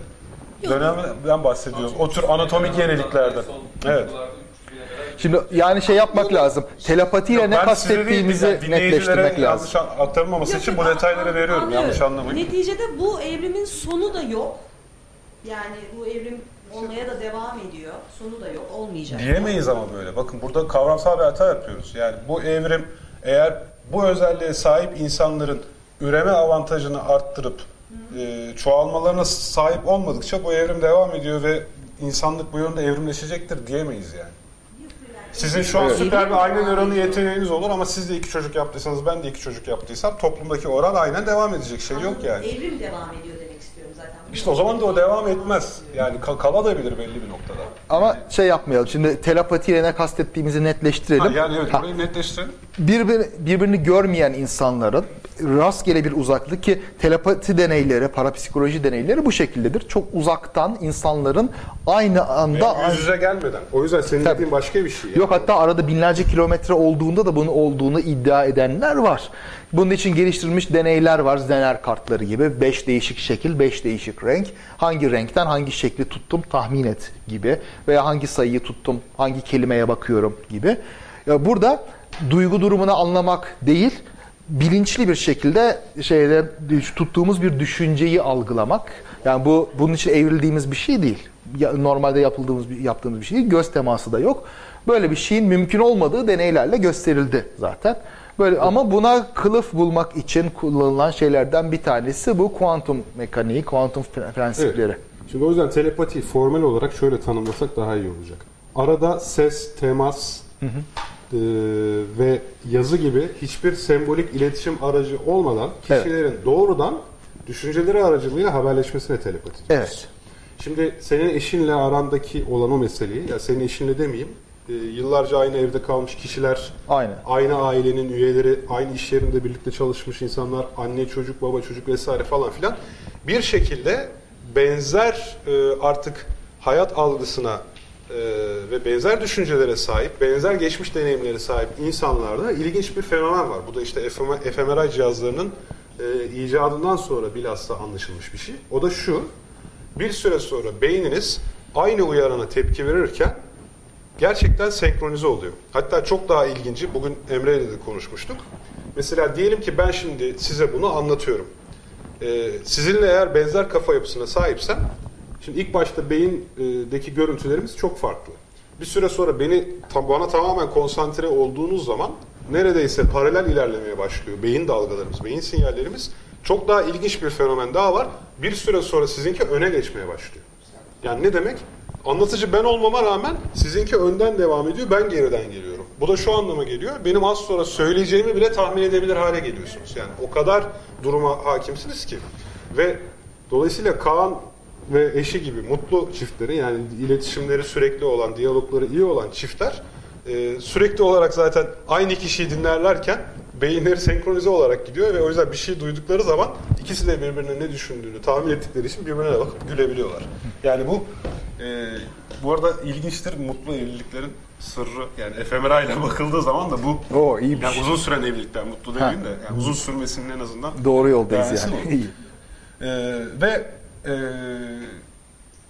dönemden bahsediyoruz. O tür anatomik yeniliklerden. Evet.
Şimdi yani şey yapmak lazım. Telepatiyle ne
Ben size değil,
kastettiğimizi
yani dinleyicilere
netleştirmek lazım.
yanlış aktarılmaması
Yok,
için
yok,
bu
an-
detayları
an-
veriyorum.
anlıyorum.
Yanlış anlamayın.
Neticede bu evrimin sonu da yok. Yani bu evrim olmaya da devam ediyor. Sonu da yok. Olmayacak.
Diyemeyiz ama böyle. Bakın burada kavramsal bir hata yapıyoruz. Yani bu evrim eğer bu özelliğe sahip insanların üreme avantajını arttırıp e, çoğalmalarına sahip olmadıkça bu evrim devam ediyor ve insanlık bu yönde evrimleşecektir diyemeyiz yani. Sizin şu an
Evet.
süper bir ayna nöronu yeteneğiniz olur ama siz de iki çocuk yaptıysanız ben de iki çocuk yaptıysam toplumdaki oran aynen devam edecek şey yok yani.
Evrim devam ediyor.
İşte o zaman da o devam etmez. Yani ka- kalabilir belli bir noktada.
Ama şey yapmayalım. Şimdi telepatiyle ne kastettiğimizi netleştirelim.
Ha, yani evet burayı netleştirelim.
birbir, birbirini görmeyen insanların rastgele bir uzaklık ki telepati deneyleri, parapsikoloji deneyleri bu şekildedir. Çok uzaktan insanların aynı anda
Yüz yüze gelmeden. O yüzden senin
Tabii.
dediğin başka bir şey. yani.
Yok hatta arada binlerce kilometre olduğunda da bunun olduğunu iddia edenler var. Bunun için geliştirilmiş deneyler var. Zener kartları gibi. 5 değişik şekil, 5 değişik renk. Hangi renkten hangi şekli tuttum tahmin et gibi. Veya hangi sayıyı tuttum, hangi kelimeye bakıyorum gibi. Ya burada duygu durumunu anlamak değil, bilinçli bir şekilde şeyde tuttuğumuz bir düşünceyi algılamak. Yani bu bunun için evrildiğimiz bir şey değil. Ya- Normalde yapıldığımız yaptığımız bir şey değil. Göz teması da yok. Böyle bir şeyin mümkün olmadığı deneylerle gösterildi zaten. Böyle ama buna kılıf bulmak için kullanılan şeylerden bir tanesi bu kuantum mekaniği, kuantum pre- prensipleri.
Evet. Şimdi o yüzden telepatiyi formel olarak şöyle tanımlasak daha iyi olacak. Arada ses, temas e, ve yazı gibi hiçbir sembolik iletişim aracı olmadan
Evet.
kişilerin doğrudan düşünceleri aracılığıyla haberleşmesine telepati. diyoruz.
Evet.
Şimdi senin eşinle arandaki olan o meseleyi, ya senin eşinle demeyeyim, e, yıllarca aynı evde kalmış kişiler,
Aynen.
aynı ailenin üyeleri, aynı iş yerinde birlikte çalışmış insanlar, anne çocuk, baba çocuk vesaire falan filan bir şekilde benzer e, artık hayat algısına e, ve benzer düşüncelere sahip, benzer geçmiş deneyimlere sahip insanlarda ilginç bir fenomen var. Bu da işte fMRI cihazlarının e, icadından sonra bilhassa anlaşılmış bir şey. O da şu, bir süre sonra beyniniz aynı uyarana tepki verirken gerçekten senkronize oluyor. Hatta çok daha ilginci, bugün Emre ile de konuşmuştuk. Mesela diyelim ki ben şimdi size bunu anlatıyorum. Ee, sizinle eğer benzer kafa yapısına sahipsem, şimdi ilk başta beyindeki görüntülerimiz çok farklı. Bir süre sonra beni bana tamamen konsantre olduğunuz zaman neredeyse paralel ilerlemeye başlıyor. Beyin dalgalarımız, beyin sinyallerimiz. Çok daha ilginç bir fenomen daha var. Bir süre sonra sizinki öne geçmeye başlıyor. Yani ne demek? Anlatıcı ben olmama rağmen sizinki önden devam ediyor, ben geriden geliyorum. Bu da şu anlama geliyor. Benim az sonra söyleyeceğimi bile tahmin edebilir hale geliyorsunuz. Yani o kadar duruma hakimsiniz ki. Ve dolayısıyla Kaan ve eşi gibi mutlu çiftleri yani iletişimleri sürekli olan, diyalogları iyi olan çiftler e, sürekli olarak zaten aynı kişiyi dinlerlerken beyinleri senkronize olarak gidiyor ve o yüzden bir şey duydukları zaman ikisi de birbirine ne düşündüğünü tahmin ettikleri için birbirine bakıp gülebiliyorlar. Yani bu e, bu arada ilginçtir mutlu evliliklerin sırrı yani fMRI ile bakıldığı zaman da bu
Oo iyiymiş.
yani uzun süren evlilikler mutlu demeyeyim de yani uzun sürmesinin en azından
Doğru yoldayız yani.
bu.
İyi.
ee, ve e,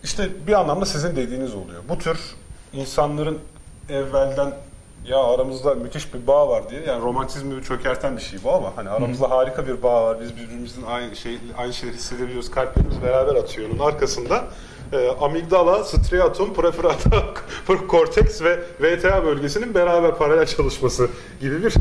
işte bir anlamda sizin dediğiniz oluyor. Bu tür insanların evvelden ya aramızda müthiş bir bağ var diye yani romantizmi çökerten bir şey bu ama hani aramızda harika bir bağ var. Biz birbirimizin aynı şey aynı şeyleri hissedebiliyoruz. Kalplerimiz beraber atıyor. Onun arkasında e, amigdala, striatum, prefrontal korteks ve VTA bölgesinin beraber paralel çalışması gibi bir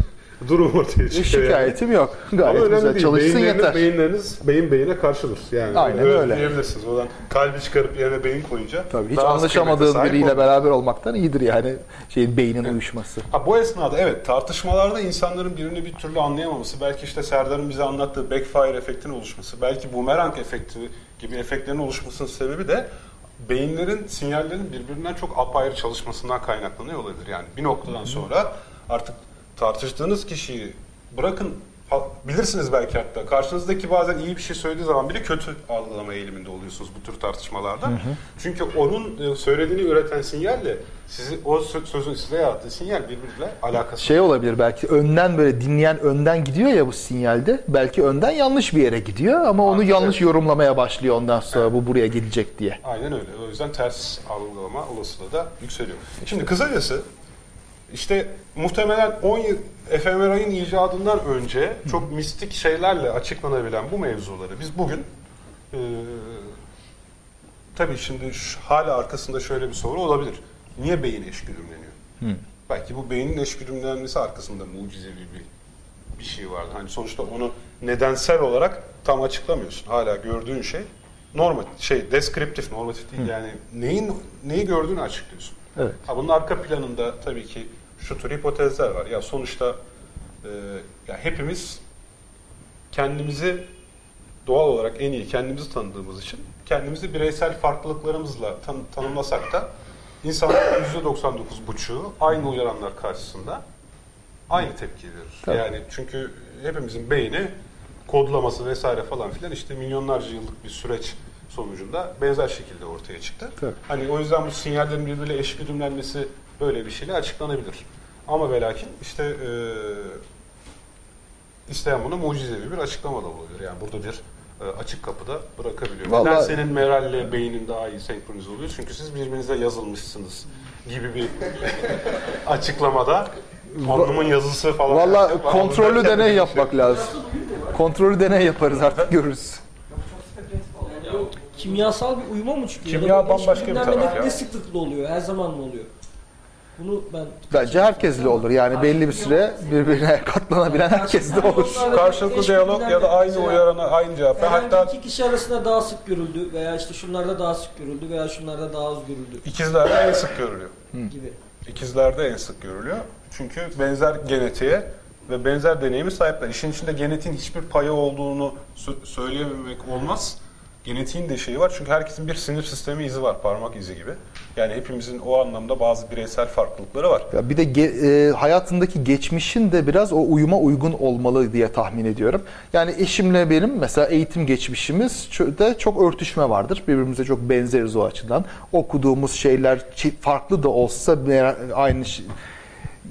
durum ortaya çıkıyor. yani.
Şikayetim yok.
Ama
Gayet
önemli
güzel
değil.
çalışsın
Beyinleriniz-
yeter.
Beyinleriniz beyin beyine karşıdır. Yani
Aynen
öyle
öyle.
Diyebilirsiniz. Oradan kalbi çıkarıp yerine beyin koyunca.
Tabii hiç anlaşamadığın biriyle
olur.
beraber olmaktan iyidir yani şeyin beynin uyuşması.
Ha, bu esnada evet tartışmalarda insanların birini bir türlü anlayamaması, belki işte Serdar'ın bize anlattığı backfire efektinin oluşması, belki boomerang efekti gibi efektlerin oluşmasının sebebi de beyinlerin, sinyallerin birbirinden çok apayrı çalışmasından kaynaklanıyor olabilir. Yani bir noktadan sonra artık tartıştığınız kişiyi bırakın bilirsiniz belki hatta karşınızdaki bazen iyi bir şey söylediği zaman bile kötü algılama eğiliminde oluyorsunuz bu tür tartışmalarda. Çünkü onun e, söylediğini üreten sinyalle sizi o sö- sözün size yarattığı sinyal birbiriyle alakası.
Şey olabilir belki önden böyle dinleyen önden gidiyor ya bu sinyalde. Belki önden yanlış bir yere gidiyor ama onu
Aynen,
yanlış
evet.
yorumlamaya başlıyor ondan sonra bu buraya gidecek diye.
Aynen öyle. O yüzden ters algılama olasılığı da yükseliyor. Şimdi kısacası işte muhtemelen 10 yıl fMRI'nin icadından önce çok mistik şeylerle açıklanabilen bu mevzuları biz bugün e, tabii şimdi şu- hala arkasında şöyle bir soru olabilir. Niye beyin eşgüdümleniyor? Belki bu beynin eşgüdümlenmesi arkasında mucizevi bir bir şey vardı. Hani sonuçta onu nedensel olarak tam açıklamıyorsun. Hala gördüğün şey normatif şey deskriptif normatif değil yani neyin neyi gördüğünü açıklıyorsun.
Evet.
Ha, bunun arka planında tabii ki şu tür hipotezler var. Ya sonuçta e, ya hepimiz kendimizi doğal olarak en iyi kendimizi tanıdığımız için kendimizi bireysel farklılıklarımızla tan- tanımlasak da insanların %99,5'u aynı uyaranlar karşısında aynı tepki verir.
Tabii.
Yani çünkü hepimizin beyni kodlaması vesaire falan filan işte milyonlarca yıllık bir süreç sonucunda benzer şekilde ortaya çıktı.
Tabii.
Hani o yüzden bu sinyallerin birbiriyle eş güdümlenmesi böyle bir şeyle açıklanabilir. Ama ve lakin işte e, isteyen bunu mucizevi bir açıklama da olabilir. Yani burada bir e, açık kapıda bırakabiliyor. Neden
Vallahi-
senin Meral'le beynin daha iyi senkronize oluyor? Çünkü siz birbirinize yazılmışsınız gibi bir açıklamada alnımın yazısı falan.
Valla
Ama
kontrollü
burada
deney
kendi-
yapmak lazım. Kontrollü deney yaparız artık görürüz.
Kimyasal bir uyuma mı çıkıyor?
Kimya bambaşka bir taraf ya.
ne sıklıkla oluyor? Her zaman mı oluyor? Bunu ben...
Bence herkesle olur. Yani belli bir süre birbirine katlanabilen herkesle olur.
Karşılıklı diyalog ya da aynı uyarana aynı cevap. Ve
Herhangi
hatta
iki kişi arasında daha sık görüldü veya işte şunlarda daha sık görüldü veya şunlarda daha az görüldü
ikizlerde en sık görülüyor.
gibi.
İkizlerde en sık görülüyor. Çünkü benzer genetiğe ve benzer deneyimi sahipler. İşin içinde genetiğin hiçbir payı olduğunu sö- söyleyememek olmaz. Genetiğin de şeyi var çünkü herkesin bir sinir sistemi izi var, parmak izi gibi. Yani hepimizin o anlamda bazı bireysel farklılıkları var.
Ya bir de ge- e, hayatındaki geçmişin de biraz o uyuma uygun olmalı diye tahmin ediyorum. Yani eşimle benim mesela eğitim geçmişimiz de çok örtüşme vardır. Birbirimize çok benzeriz o açıdan. Okuduğumuz şeyler farklı da olsa aynı şey-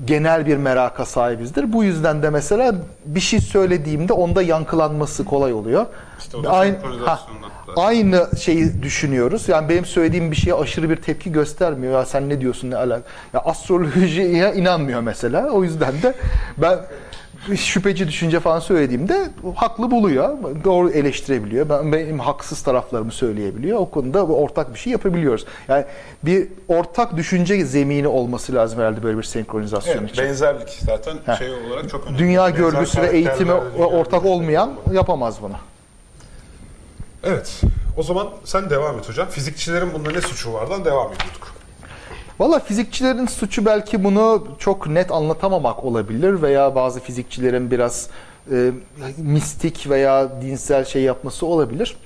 genel bir meraka sahibizdir. Bu yüzden de mesela bir şey söylediğimde onda yankılanması kolay oluyor.
İşte
Aynı, ha, aynı şeyi düşünüyoruz. Yani benim söylediğim bir şeye aşırı bir tepki göstermiyor. Ya sen ne diyorsun ne alak? Ya astrolojiye inanmıyor mesela. O yüzden de ben şüpheci düşünce falan söylediğimde haklı buluyor. Doğru eleştirebiliyor. Ben benim haksız taraflarımı söyleyebiliyor. O konuda ortak bir şey yapabiliyoruz. Yani bir ortak düşünce zemini olması lazım herhalde böyle bir senkronizasyon
Evet,
için.
benzerlik zaten
Heh.
şey olarak çok önemli.
Dünya
Benzer
görgüsü ve
dünya
ortak olmayan yapamaz bunu.
Evet. O zaman sen devam et hocam. Fizikçilerin bunda ne suçu vardan devam ediyorduk.
Valla fizikçilerin suçu belki bunu çok net anlatamamak olabilir veya bazı fizikçilerin biraz e, mistik veya dinsel şey yapması olabilir.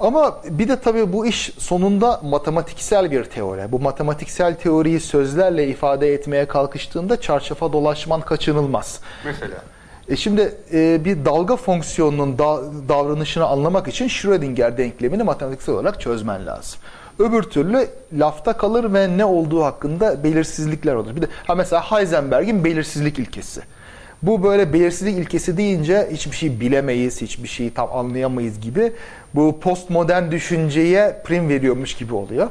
Ama bir de tabii bu iş sonunda matematiksel bir teori. Bu matematiksel teoriyi sözlerle ifade etmeye kalkıştığında çarşafa dolaşman kaçınılmaz.
Mesela.
E şimdi e, bir dalga fonksiyonunun da- davranışını anlamak için Schrödinger denklemini matematiksel olarak çözmen lazım. Öbür türlü lafta kalır ve ne olduğu hakkında belirsizlikler olur. Bir de ha mesela Heisenberg'in belirsizlik ilkesi. Bu böyle belirsizlik ilkesi deyince hiçbir şey bilemeyiz, hiçbir şeyi tam anlayamayız gibi bu postmodern düşünceye prim veriyormuş gibi oluyor.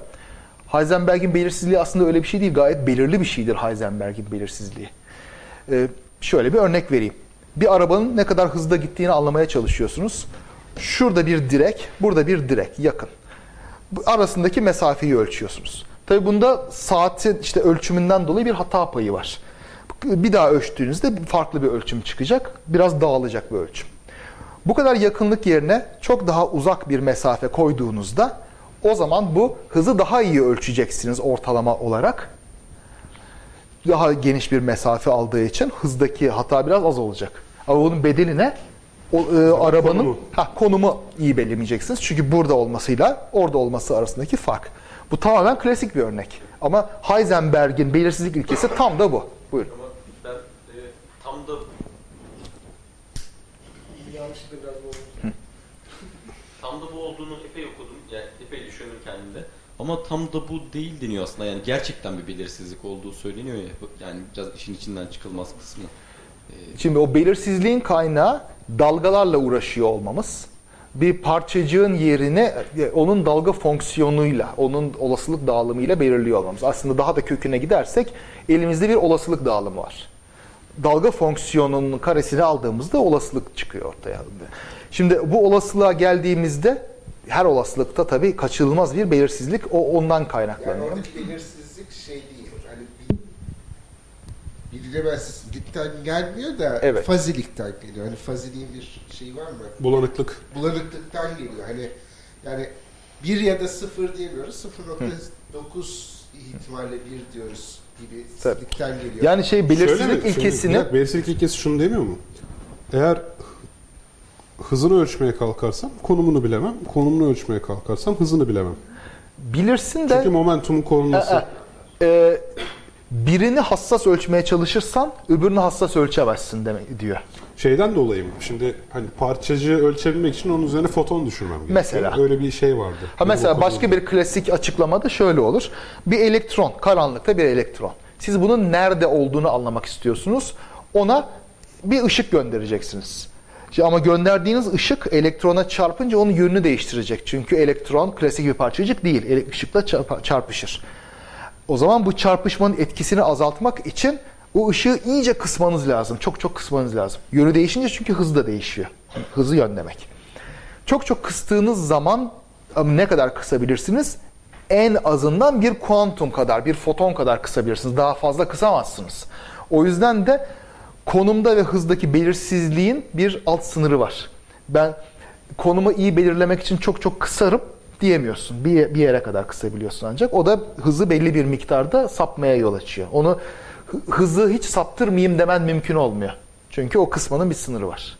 Heisenberg'in belirsizliği aslında öyle bir şey değil. Gayet belirli bir şeydir Heisenberg'in belirsizliği. Ee, şöyle bir örnek vereyim. Bir arabanın ne kadar hızda gittiğini anlamaya çalışıyorsunuz. Şurada bir direk, burada bir direk yakın. Arasındaki mesafeyi ölçüyorsunuz. Tabi bunda saatin işte ölçümünden dolayı bir hata payı var. Bir daha ölçtüğünüzde farklı bir ölçüm çıkacak. Biraz dağılacak bir ölçüm. Bu kadar yakınlık yerine çok daha uzak bir mesafe koyduğunuzda o zaman bu hızı daha iyi ölçeceksiniz ortalama olarak daha geniş bir mesafe aldığı için hızdaki hata biraz az olacak. Ama bunun bedeli ne? O, e, arabanın
konumu.
ha, konumu iyi belirleyeceksiniz. Çünkü burada olmasıyla orada olması arasındaki fark. Bu tamamen klasik bir örnek. Ama Heisenberg'in belirsizlik ilkesi tam da bu. Buyurun.
Ama ben e, tam da
Yanlışlıkla biraz
tam da bu olduğunu epey okudum. Yani epey düşündüm kendimde. Ama tam da bu değil deniyor aslında. Yani gerçekten bir belirsizlik olduğu söyleniyor ya. Yani biraz işin içinden çıkılmaz kısmı.
Şimdi o belirsizliğin kaynağı dalgalarla uğraşıyor olmamız. Bir parçacığın yerini e, onun dalga fonksiyonuyla, onun olasılık dağılımıyla belirliyor olmamız. Aslında daha da köküne gidersek elimizde bir olasılık dağılımı var. Dalga fonksiyonunun karesini aldığımızda olasılık çıkıyor ortaya. Şimdi bu olasılığa geldiğimizde her olasılıkta tabii kaçınılmaz bir belirsizlik o ondan
Yani
kaynaklanıyor.
oradaki belirsizlik şey değil. Hani bir, bilinemezlikten gelmiyor da
Evet.
fazilikten geliyor. Hani faziliğin bir şeyi var mı?
Bulanıklık.
Bulanıklıktan geliyor. Hani yani bir ya da sıfır diyemiyoruz. 0.9 ihtimalle bir diyoruz gibi
Tabii.
sizlikten geliyor.
Yani şey
Şöyle
belirsizlik?
Şimdi
ilkesini
dakika, belirsizlik ilkesi şunu demiyor mu? Eğer hızını ölçmeye kalkarsam konumunu bilemem. Konumunu ölçmeye kalkarsam hızını bilemem.
bilirsin de
Çünkü momentumun korunması.
Ee, e, birini hassas ölçmeye çalışırsan öbürünü hassas ölçemezsin demek diyor.
Şeyden dolayı mı? Şimdi hani parçacığı ölçebilmek için onun üzerine foton düşürmem gerekiyor.
Mesela.
Öyle bir şey vardı.
Ha mesela
Benim
başka bir klasik açıklamada şöyle olur. Bir elektron, karanlıkta bir elektron. Siz bunun nerede olduğunu anlamak istiyorsunuz. Ona bir ışık göndereceksiniz. Ama gönderdiğiniz ışık elektrona çarpınca onun yönünü değiştirecek. Çünkü elektron klasik bir parçacık değil. Çarp- çarpışır. O zaman bu çarpışmanın etkisini azaltmak için o ışığı iyice kısmanız lazım. Çok çok kısmanız lazım. Yönü değişince çünkü hız da değişiyor. Hızı yön demek. Çok çok kıstığınız zaman ama ne kadar kısabilirsiniz? En azından bir kuantum kadar, bir foton kadar kısabilirsiniz. Daha fazla kısamazsınız. O yüzden de konumda ve hızdaki belirsizliğin bir alt sınırı var. Ben konumu iyi belirlemek için çok çok kısarım diyemiyorsun. Bir, bir yere kadar kısabiliyorsun ancak. O da hızı belli bir miktarda sapmaya yol açıyor. Onu hı- hızı hiç saptırmayayım demen mümkün olmuyor. Çünkü o kısmanın bir sınırı var.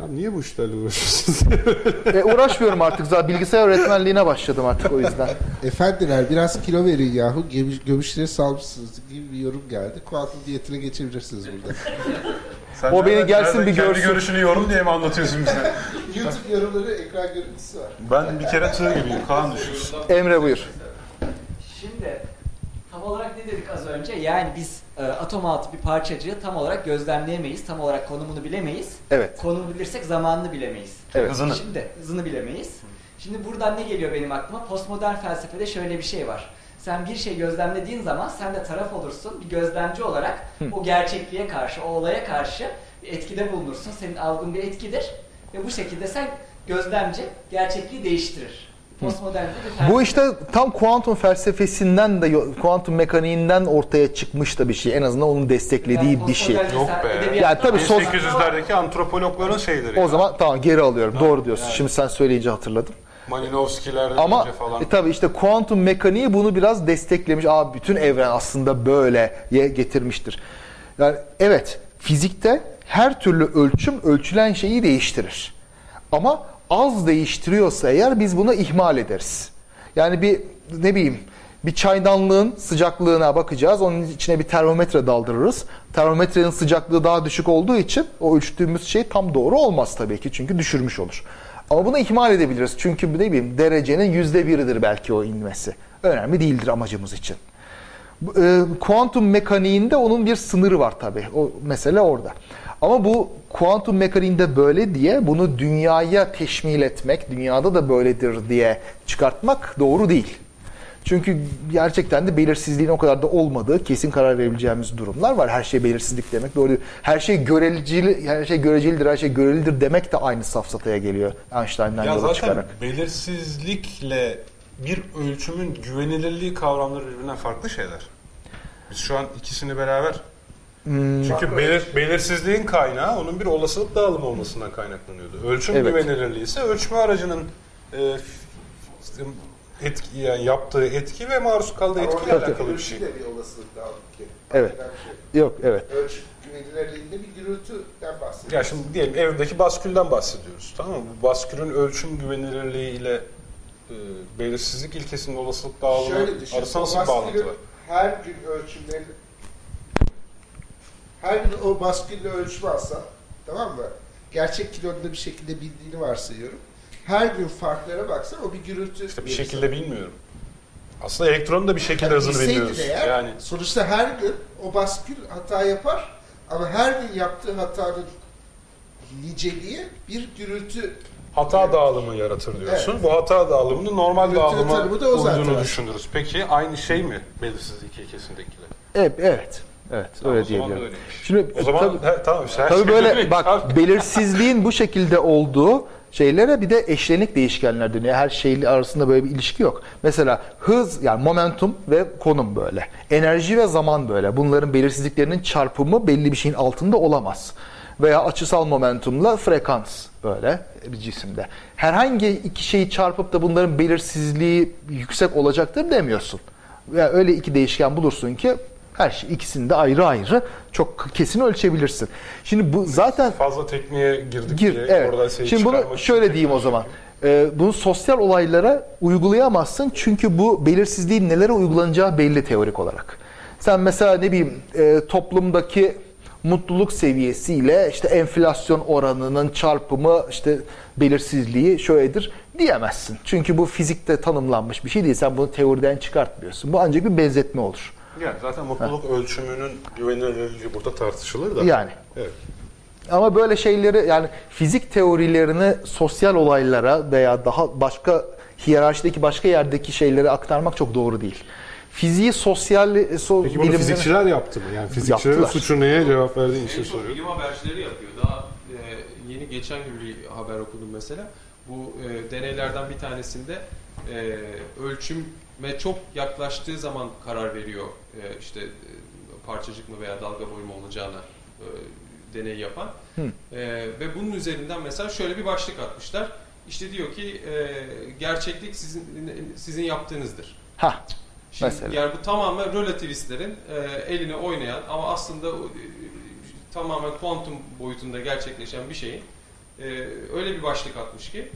Ya niye bu işlerle uğraşıyorsunuz?
E, uğraşmıyorum artık zaten bilgisayar öğretmenliğine başladım artık o yüzden.
Efendiler biraz kilo verin yahu. Gömüş, gömüşleri salmışsınız gibi bir yorum geldi. Kuantum diyetine geçebilirsiniz burada.
Sen
O beni gelsin
nereden
bir
kendi
görsün.
görüşünü yorum diye mi anlatıyorsun bize?
YouTube yorumları ekran görüntüsü var.
ben bir kere tığ gibiyim. Kaan düşünsün.
Emre buyur.
Şimdi tam olarak ne dedik az önce? Yani biz e, atom altı bir parçacığı tam olarak gözlemleyemeyiz. Tam olarak konumunu bilemeyiz.
Evet.
Konumu bilirsek zamanını bilemeyiz.
Evet.
Hızını.
Şimdi hızını bilemeyiz. Şimdi buradan ne geliyor benim aklıma? Postmodern felsefede şöyle bir şey var. Sen bir şey gözlemlediğin zaman sen de taraf olursun. Bir gözlemci olarak o gerçekliğe karşı, o olaya karşı bir etkide bulunursun. Senin algın bir etkidir. Ve bu şekilde sen gözlemci gerçekliği değiştirir. Postmodern bir felsefe.
Bu işte tam kuantum felsefesinden de kuantum mekaniğinden ortaya çıkmış da bir şey. En azından onun desteklediği
Yani
bir şey.
Yok be.
edebiyatta
Ya tabii
var.
sos-
1800'lerdeki antropologların şeyleri.
O zaman tamam geri alıyorum. Doğru diyorsun. Şimdi sen söyleyince hatırladım.
Malinowski'lerden
Ama
önce falan.
e, tabii işte kuantum mekaniği bunu biraz desteklemiş. Aa bütün evren aslında böyle ye getirmiştir. Yani evet fizikte her türlü ölçüm ölçülen şeyi değiştirir. Ama az değiştiriyorsa eğer biz bunu ihmal ederiz. Yani bir ne bileyim bir çaydanlığın sıcaklığına bakacağız. Onun içine bir termometre daldırırız. Termometrenin sıcaklığı daha düşük olduğu için o ölçtüğümüz şey tam doğru olmaz tabii ki. Çünkü düşürmüş olur. Ama bunu ihmal edebiliriz. Çünkü ne bileyim derecenin yüzde biridir belki o inmesi. Önemli değildir amacımız için. E, Kuantum mekaniğinde onun bir sınırı var tabii. O mesele orada. Ama bu kuantum mekaniğinde böyle diye bunu dünyaya teşmil etmek, dünyada da böyledir diye çıkartmak doğru değil. Çünkü gerçekten de belirsizliğin o kadar da olmadığı kesin karar verebileceğimiz durumlar var. Her şey belirsizlik demek doğru. Her şey göreceli, her şey görecelidir, her şey görelidir demek de aynı safsataya geliyor Einstein'dan
Ya
yola
zaten
çıkarak.
belirsizlikle bir ölçümün güvenilirliği kavramları birbirinden farklı şeyler. Biz şu an ikisini beraber
Hmm.
çünkü belir, belirsizliğin kaynağı onun bir olasılık dağılımı olmasından kaynaklanıyordu. Ölçüm
Evet.
güvenilirliği ise ölçme aracının e, etki, yani yaptığı etki ve maruz kaldığı
Ama
etkiyle
orada
alakalı bir şey.
de bir olasılık daha ki.
Evet.
Bir şey.
Yok evet.
Ölçü güvenilirliğinde bir gürültüden bahsediyoruz.
Ya şimdi diyelim evdeki baskülden bahsediyoruz. Tamam mı? Bu baskülün ölçüm güvenilirliği ile e, belirsizlik ilkesinin olasılık dağılımı arasında nasıl bir bağlantı var?
Her gün ölçümlerini her gün o baskülle ölçüm alsan tamam mı? Gerçek kilonda bir şekilde bildiğini varsayıyorum. Her gün farklara baksan o bir gürültü.
İşte bir şekilde
sana.
bilmiyorum. Aslında elektronun da bir şekilde
Yani
hızını bilmiyoruz.
eğer,
Yani
sonuçta her gün o baskül hata yapar ama her gün yaptığı hatanın niceliği bir gürültü
hata dağılımı yaratır diyorsun.
Evet.
Bu hata dağılımının normal
Gürültü
dağılıma
da
uyduğunu düşünürüz. Peki aynı şey mi belirsizlik ilkesindekiler?
Evet, evet. Evet,
Tamam,
öyle diyebilirim. Şimdi
O zaman
tabii-
he, tamam.
Tabii
şey
böyle bak belirsizliğin bu şekilde olduğu şeylere bir de eşlenik değişkenler dönüyor. Her şeyle arasında böyle bir ilişki yok. Mesela hız yani momentum ve konum böyle. Enerji ve zaman böyle. Bunların belirsizliklerinin çarpımı belli bir şeyin altında olamaz. Veya açısal momentumla frekans böyle bir cisimde. Herhangi iki şeyi çarpıp da bunların belirsizliği yüksek olacaktır demiyorsun. Veya öyle iki değişken bulursun ki her şey ikisini de ayrı ayrı çok kesin ölçebilirsin. Şimdi bu zaten
Fazla tekniğe girdik
Gir,
diye
evet.
oradan şeyi
Şimdi bunu şöyle diyeyim o zaman. Ee, bunu sosyal olaylara uygulayamazsın çünkü bu belirsizliğin nelere uygulanacağı belli teorik olarak. Sen mesela ne bileyim e, toplumdaki mutluluk seviyesiyle işte enflasyon oranının çarpımı işte belirsizliği şöyledir diyemezsin. Çünkü bu fizikte tanımlanmış bir şey değil. Sen bunu teoriden çıkartmıyorsun. Bu ancak bir benzetme olur.
Yani zaten mutluluk ölçümünün güvenilirliği burada tartışılır da.
Yani.
Evet.
Ama böyle şeyleri yani fizik teorilerini sosyal olaylara veya daha başka hiyerarşideki başka yerdeki şeyleri aktarmak çok doğru değil. Fiziği sosyal so,
Peki bunu
bilimlere-
fizikçilerin yaptı mı? Yani fizikçilerin
Yaptılar.
suçu neye cevap verdiğin için soruyorum.
bilim habercileri yapıyor. Daha e, yeni geçen gün bir haber okudum mesela. Bu e, deneylerden bir tanesinde e, ölçüme çok yaklaştığı zaman karar veriyor. E, işte e, parçacık mı veya dalga boyu mu olacağına e, deney yapan.
Hı.
E, ve bunun üzerinden mesela şöyle bir başlık atmışlar. İşte diyor ki e, gerçeklik sizin sizin yaptığınızdır.
Ha,
Şimdi,
Mesela.
Yani bu tamamen relativistlerin e, eline oynayan ama aslında e, tamamen kuantum boyutunda gerçekleşen bir şeyin e, öyle bir başlık atmış ki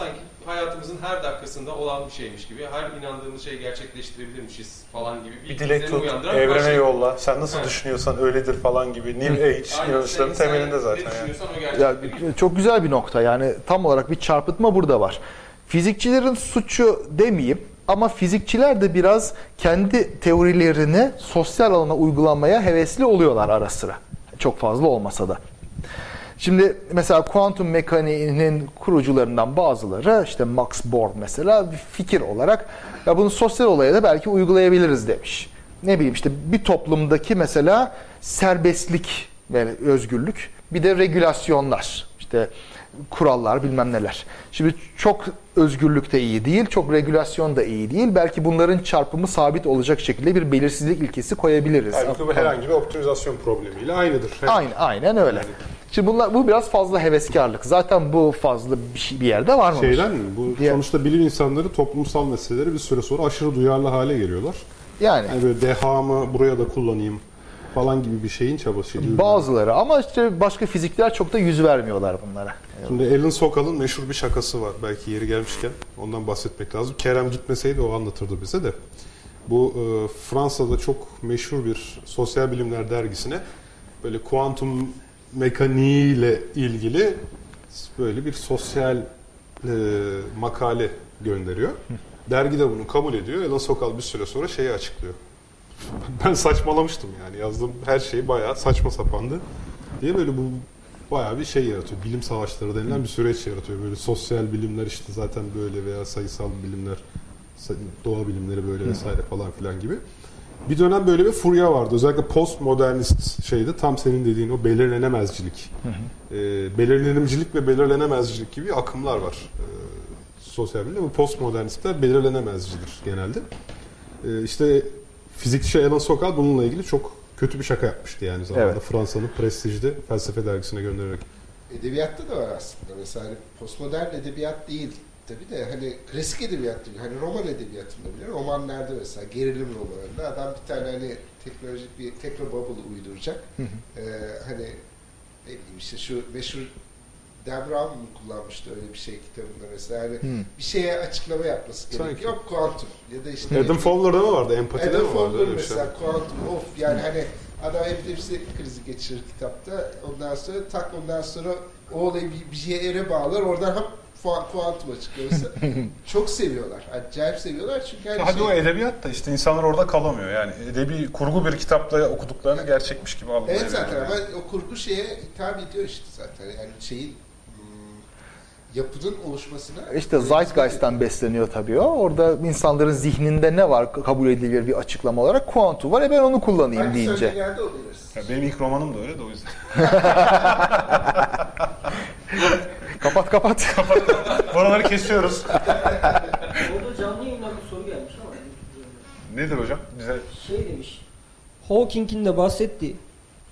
sanki hayatımızın her dakikasında olan bir şeymiş gibi, her inandığımız şeyi gerçekleştirebilirmişiz falan gibi
Bir
izlenim
dilek tut,
uyandıran bir
evrene
başlık.
yolla. Sen nasıl
Evet.
düşünüyorsan öyledir falan gibi. New Age inanışların temelinde zaten. Yani.
ya, çok güzel bir nokta yani tam olarak bir çarpıtma burada var. Fizikçilerin suçu demeyeyim ama fizikçiler de biraz kendi teorilerini sosyal alana uygulamaya hevesli oluyorlar ara sıra. Çok fazla olmasa da. Şimdi mesela kuantum mekaniğinin kurucularından bazıları işte Max Born mesela bir fikir olarak ya bunu sosyal olaya da belki uygulayabiliriz demiş. Ne bileyim işte bir toplumdaki mesela serbestlik ve özgürlük bir de regülasyonlar işte kurallar bilmem neler. Şimdi çok özgürlük de iyi değil, çok regülasyon da iyi değil. Belki bunların çarpımı sabit olacak şekilde bir belirsizlik ilkesi koyabiliriz.
Halbuki bu herhangi bir optimizasyon problemiyle aynıdır. Evet.
Aynen, aynen öyle. Şimdi bunlar bu biraz fazla heveskarlık. Zaten bu fazla bir, şey, bir yerde var mı?
Şeyden mi? Bu
Diye-
sonuçta bilim insanları toplumsal meseleleri bir süre sonra aşırı duyarlı hale geliyorlar.
Yani
Yani böyle dehamı buraya da kullanayım falan gibi bir şeyin çabasıyla.
bazıları ama işte başka fizikler çok da yüz vermiyorlar bunlara.
Şimdi Alan Sokal'ın meşhur bir şakası var. Belki yeri gelmişken ondan bahsetmek lazım. Kerem gitmeseydi o anlatırdı bize de. Bu e, Fransa'da çok meşhur bir sosyal bilimler dergisine böyle kuantum mekaniğiyle ilgili böyle bir sosyal e, makale gönderiyor. Dergi de bunu kabul ediyor. Alan Sokal bir süre sonra şeyi açıklıyor. Ben saçmalamıştım yani yazdığım her şey bayağı saçma sapandı diye böyle bu bayağı bir şey yaratıyor. Bilim savaşları denilen bir süreç yaratıyor. Böyle sosyal bilimler işte zaten böyle veya sayısal bilimler, doğa bilimleri böyle vesaire falan filan gibi. Bir dönem böyle bir furya vardı. Özellikle postmodernist şeydi. Tam senin dediğin o belirlenemezcilik. Ee, belirlenimcilik ve belirlenemezcilik gibi akımlar var. Ee, sosyal bilimde. Bu postmodernistler belirlenemezcidir genelde. Ee, işte fizikçi Alan Sokal bununla ilgili çok kötü bir şaka yapmıştı yani zamanında.
Evet.
Fransa'nın prestijli felsefe dergisine göndererek.
Edebiyatta da var aslında. Mesela postmodern edebiyat değil tabii de hani klasik edebiyat değil. Hani roman edebiyatında bile romanlarda mesela gerilim romanında adam bir tane hani teknolojik bir teknobubble uyduracak. Ee, hani ne bileyim işte şu meşhur Brown mu kullanmıştı öyle bir şey kitabında mesela hani
Hmm.
bir şeye açıklama yapması
Sanki.
gerekiyor. Yok kuantum ya da işte
Adam Fowler'da mı vardı? Empatide
Adam
mi vardı?
Fowler
Öyle bir şey.
mesela kuantum of yani hani adam epilepsi krizi geçirir kitapta ondan sonra tak ondan sonra o olayı bir, bir yere bağlar oradan hop fu- kuantuma çıkıyor mesela. Çok seviyorlar. Acayip seviyorlar çünkü hani
Hadi
şey,
o edebiyat da işte insanlar orada kalamıyor. Yani edebi kurgu bir kitapta okuduklarını gerçekmiş gibi algılıyor.
Evet zaten
yani.
ama o kurgu şeye hitap ediyor işte zaten yani şeyin hmm, yapının oluşmasına
İşte Zeitgeist'ten besleniyor tabii o. Orada insanların zihninde ne var kabul edilir bir açıklama olarak? Kuantum var. E ben onu kullanayım
Hangi
deyince.
Ya benim ilk romanım da öyle de o yüzden.
Kapat kapat.
Buraları kesiyoruz.
Orada canlı yayından bir soru gelmiş ama.
Nedir hocam? Bize
Şey demiş. Hawking'in de bahsettiği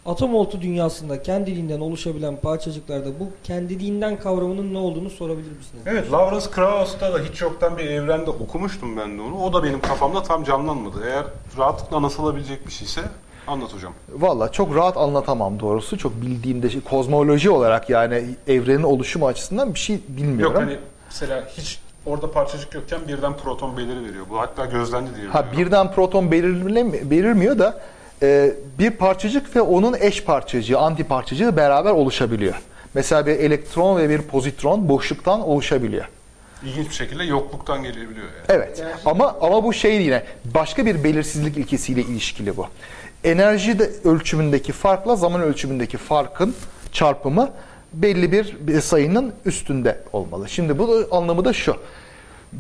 atom oltu dünyasında kendiliğinden oluşabilen parçacıklarda bu kendiliğinden kavramının ne olduğunu sorabilir misiniz?
Evet, Lawrence Krauss'ta da hiç yoktan bir evrende okumuştum ben de onu. O da benim kafamda tam canlanmadı. Eğer rahatlıkla anlatılabilecek bir şeyse anlat hocam.
Valla çok rahat anlatamam doğrusu. Çok bildiğimde şey, kozmoloji olarak yani evrenin oluşumu açısından bir şey bilmiyorum.
Yok hani mesela hiç orada parçacık yokken birden proton beliri veriyor. Bu hatta gözlendi diye.
Ha birden proton belirlemi- belirmiyor da e, bir parçacık ve onun eş parçacığı, anti parçacığı beraber oluşabiliyor. Mesela bir elektron ve bir pozitron boşluktan oluşabiliyor.
İlginç bir şekilde yokluktan gelebiliyor yani.
Evet. Ama ama bu şey yine başka bir belirsizlik ilkesiyle ilişkili bu. Enerji de ölçümündeki farkla zaman ölçümündeki farkın çarpımı belli bir, bir sayının üstünde olmalı. Şimdi bu da- anlamı da şu.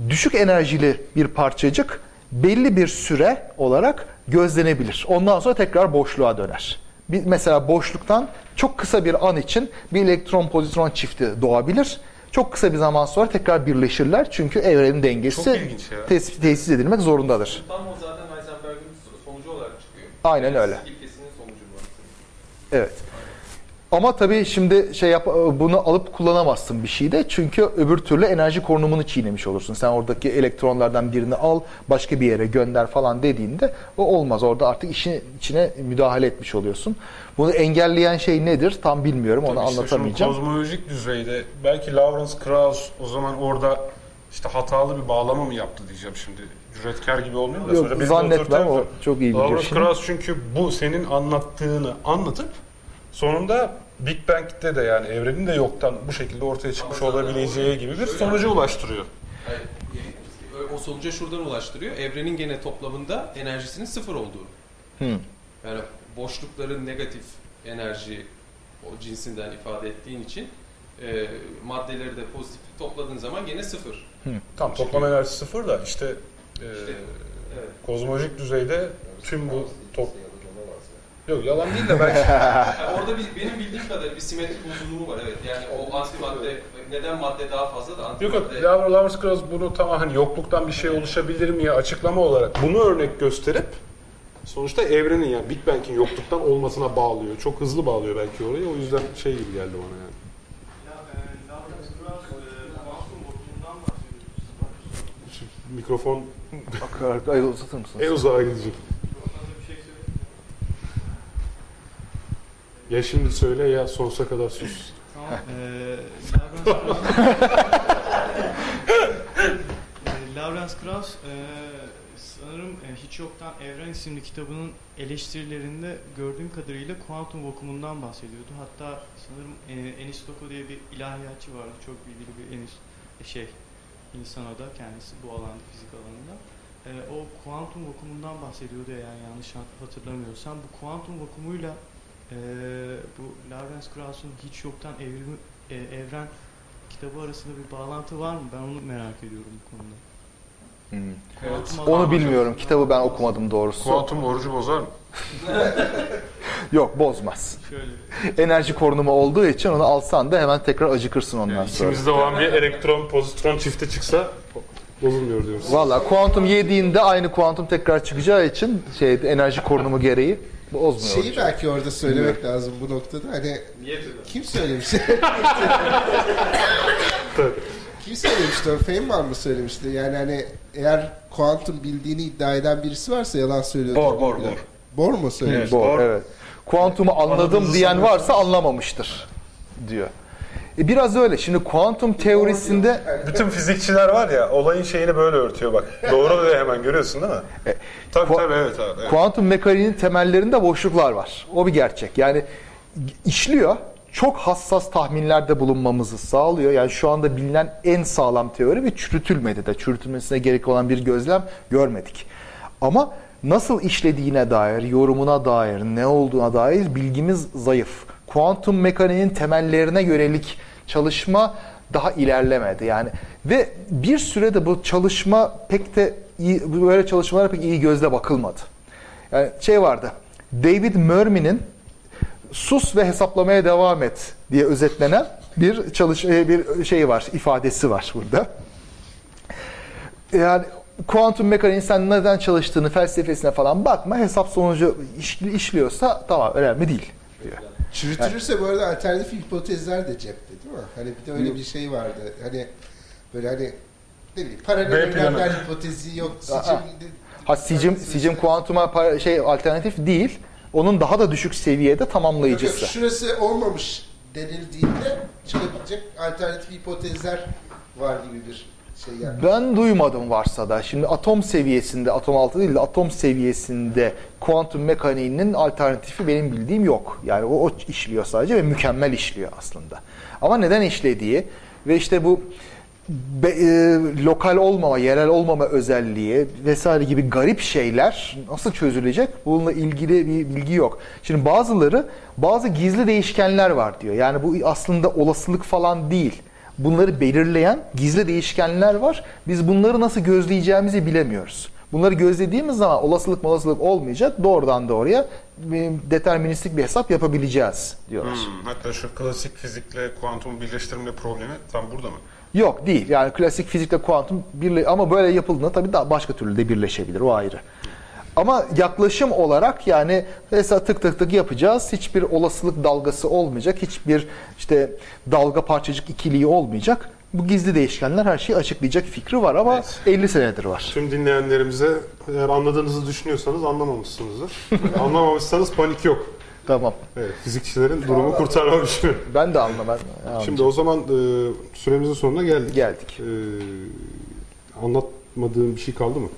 Düşük enerjili bir parçacık belli bir süre olarak gözlenebilir. Ondan sonra tekrar boşluğa döner. Bir, mesela boşluktan çok kısa bir an için bir elektron pozitron çifti doğabilir. Çok kısa bir zaman sonra tekrar birleşirler. Çünkü evrenin dengesi
Çok ilginç ya.
tes- tesis edilmek zorundadır.
Tam o zaten
Aynen öyle.
Sonucu bu.
Evet. Ama tabii şimdi şey yap bunu alıp kullanamazsın bir şeyde. Çünkü öbür türlü enerji korunumunu çiğnemiş olursun. Sen oradaki elektronlardan birini al, başka bir yere gönder falan dediğinde o olmaz. Orada artık işin içine müdahale etmiş oluyorsun. Bunu engelleyen şey nedir? Tam bilmiyorum. Onu
Tabii işte
anlatamayacağım.
kozmolojik düzeyde belki Lawrence Krauss o zaman orada işte hatalı bir bağlama mı yaptı diyeceğim şimdi. Cüretkar gibi olmuyor da.
Yok,
sonra
zannetmem, o çok iyi
Lawrence
şimdi.
Krauss çünkü bu senin anlattığını anlatıp sonunda Big Bang'de de yani evrenin de yoktan bu şekilde ortaya çıkmış olabileceği gibi bir sonuca ulaştırıyor.
Hayır, o sonuca şuradan ulaştırıyor. Evrenin gene toplamında enerjisinin sıfır olduğu.
Hı.
Yani boşlukların negatif enerji o cinsinden ifade ettiğin için e, maddeleri de pozitif topladığın zaman gene sıfır.
Tam toplam enerji sıfır da işte, e,
Evet.
kozmolojik düzeyde tüm bu top... Yok yalan değil de belki
Yani orada bir, benim bildiğim kadarıyla bir simetrik bozulma var evet. Yani o antimadde neden madde daha fazla da
Yok yok,
antimadde
Lawrence Krauss bunu tamam hani yokluktan bir şey oluşabilir mi ya açıklama olarak bunu örnek gösterip sonuçta evrenin yani Big Bang'in yokluktan olmasına bağlıyor. Çok hızlı bağlıyor belki orayı. O yüzden şey gibi geldi bana yani. Şu Mikrofon
Bak, ay, uzatır mısınız?
en uzağa gidecek. Ya şimdi söyle ya sonsuza kadar sus.
Tamam. Eee Lawrence Eee, Lawrence Krauss eee, sanırım e, Hiç Yoktan Evren isimli kitabının eleştirilerinde gördüğüm kadarıyla kuantum vakumundan bahsediyordu. Hatta sanırım e, Enis Toko diye bir ilahiyatçı vardı. Çok bilgili bir Enis e, şey insan o da kendisi bu alanda fizik alanında. E, o kuantum vakumundan bahsediyordu eğer yanlış hatırlamıyorsam. Bu kuantum vakumuyla e, bu Lawrence Krauss'un Hiç Yoktan Evrimi, e, Evren kitabı arasında bir bağlantı var mı? Ben onu merak ediyorum bu konuda.
Hmm. Onu bilmiyorum. Kitabı ben okumadım doğrusu.
Kuantum orucu bozar mı?
Yok bozmaz.
Şöyle
Enerji korunumu olduğu için onu alsan da hemen tekrar acıkırsın ondan
Yani
sonra.
içimizde olan bir elektron pozitron çifti çıksa bozulmuyor diyoruz.
Valla kuantum yediğinde aynı kuantum tekrar çıkacağı için şey enerji korunumu gereği bozmuyor.
Şeyi
hocam.
belki orada söylemek lazım bu noktada. Hani
eder.
kim söylemişti?
Tabii.
Kim söylemişti? Feynman mı söylemişti? Yani hani eğer kuantum bildiğini iddia eden birisi varsa yalan söylüyor.
Bor, bor,
diye.
bor.
Bor mu söylemiş?
Bu,
Doğru.
evet. Kuantumu anladım
Anladığınızı
diyen varsa anlamamıştır diyor. E biraz öyle. Şimdi kuantum teorisinde
Bütün fizikçiler var ya olayın şeyini böyle örtüyor bak. Doğru da hemen görüyorsun değil mi? tabii
Ku-
tabii evet abi. Evet.
kuantum mekaniğinin temellerinde boşluklar var. O bir gerçek. Yani işliyor. Çok hassas tahminlerde bulunmamızı sağlıyor. Yani şu anda bilinen en sağlam teori ve çürütülmedi de. Çürütülmesine gerek olan bir gözlem görmedik. Ama nasıl işlediğine dair, yorumuna dair, ne olduğuna dair bilgimiz zayıf. Kuantum mekaniğinin temellerine yönelik çalışma daha ilerlemedi. Yani ve bir sürede bu çalışma pek de iyi, böyle çalışmalara pek iyi gözle bakılmadı. Yani şey vardı. David Murphy'nin sus ve hesaplamaya devam et diye özetlenen bir çalış e, bir şey var, ifadesi var burada. Yani kuantum mekaniğin sen neden çalıştığını felsefesine falan bakma. Hesap sonucu iş- işliyorsa tamam önemli değil. diyor.
Çürütülürse bu arada alternatif hipotezler de cepte değil mi? Hani bir de öyle bir şey vardı. Hani böyle hani ne bileyim paralel evrenler hipotezi yok. Sicim,
Ha sicim, sicim kuantuma pa- şey alternatif değil. Onun daha da düşük seviyede
Yok, yok,
tamamlayıcısı.
şurası olmamış denildiğinde çıkabilecek alternatif hipotezler var gibi bir şey yani.
Ben duymadım varsa da. Şimdi atom seviyesinde, atom altı değil de atom seviyesinde kuantum mekaniğinin alternatifi benim bildiğim yok. Yani o, o işliyor sadece ve mükemmel işliyor aslında. Ama neden işlediği ve işte bu be- e, lokal olmama, yerel olmama özelliği vesaire gibi garip şeyler nasıl çözülecek? Bununla ilgili bir bilgi yok. Şimdi bazıları bazı gizli değişkenler var diyor. Yani bu aslında olasılık falan değil. Bunları belirleyen gizli değişkenler var. Biz bunları nasıl gözleyeceğimizi bilemiyoruz. Bunları gözlediğimiz zaman olasılık olasılık olmayacak. Doğrudan doğruya e, deterministik bir hesap yapabileceğiz diyorlar.
Hmm, hatta şu klasik fizikle kuantum birleştirme problemi tam burada mı?
Yok değil. Yani klasik fizikle kuantum birle ama böyle yapıldığında tabii daha başka türlü de birleşebilir. O ayrı. Ama yaklaşım olarak yani mesela tık tık tık yapacağız. Hiçbir olasılık dalgası olmayacak. Hiçbir işte dalga parçacık ikiliği olmayacak. Bu gizli değişkenler her şeyi açıklayacak fikri var ama
Evet.
50 senedir var.
Tüm dinleyenlerimize eğer anladığınızı düşünüyorsanız anlamamışsınızdır. Anlamamışsanız panik yok.
Tamam.
Evet, fizikçilerin durumu kurtarmamış.
Ben de anlamam.
Şimdi o zaman e, süremizin sonuna geldik.
Geldik.
E, anlatmadığım bir şey kaldı mı?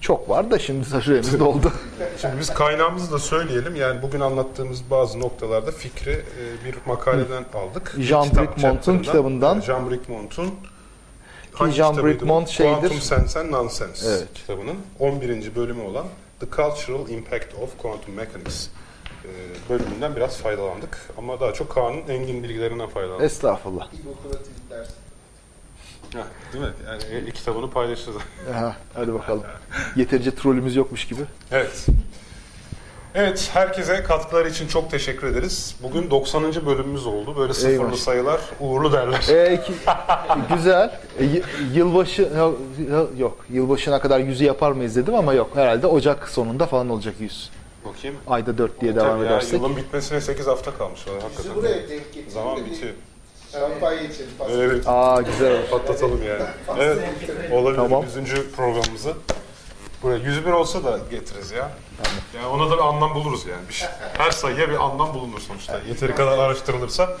Çok var da şimdi süremiz doldu.
Şimdi biz kaynağımızı da söyleyelim. Yani bugün anlattığımız bazı noktalarda fikri e, bir makaleden aldık. Bir
Jean
kitap
Bricmont'un
chapter'ından.
kitabından.
Jean Bricmont'un hangi
Jean? Bricmont şeydir.
Quantum Sense and Nonsense
Evet.
kitabının 11. bölümü olan The Cultural Impact of Quantum Mechanics bölümünden biraz faydalandık. Ama daha çok Kaan'ın engin bilgilerinden faydalandık.
Ders.
Ha, değil mi? Yani e, kitabını paylaşırız.
Aha, hadi bakalım. Yeterince trolümüz yokmuş gibi.
Evet. Evet, herkese katkıları için çok teşekkür ederiz. Bugün 90. bölümümüz oldu. Böyle sıfırlı
Eyvah.
sayılar uğurlu derler.
Ee, ki- güzel. E, yılbaşı yok. Yılbaşına kadar yüzü yapar mıyız dedim ama yok. Herhalde Ocak sonunda falan olacak yüz.
Bakayım.
Ayda 4 diye devam
Tabii ya,
edersek.
yılın bitmesine 8 hafta kalmış.
Bizi
Hakikaten.
buraya denk getirin.
Zaman bitiyor.
Şampanya
Öyle bir
Aa güzel.
patlatalım yani. Evet, olabilir.
Tamam.
100. programımızı. Buraya 101 olsa da getiririz ya. Yani ona da bir anlam buluruz yani. Bir şey. Her sayıya bir anlam bulunur sonuçta. Yeteri kadar araştırılırsa.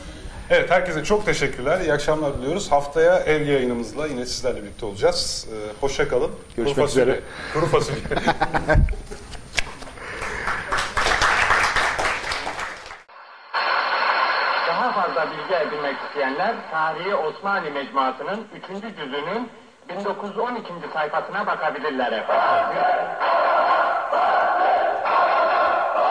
Evet, herkese çok teşekkürler. İyi akşamlar diliyoruz. Haftaya ev yayınımızla yine sizlerle birlikte olacağız. Ee, hoşça kalın.
Görüşmek
Kuru fasulye.
üzere.
Kuru fasulye.
fazla bilgi edinmek isteyenler Tarihi Osmanlı Mecmuası'nın 3. cüzünün 1912. sayfasına bakabilirler efendim.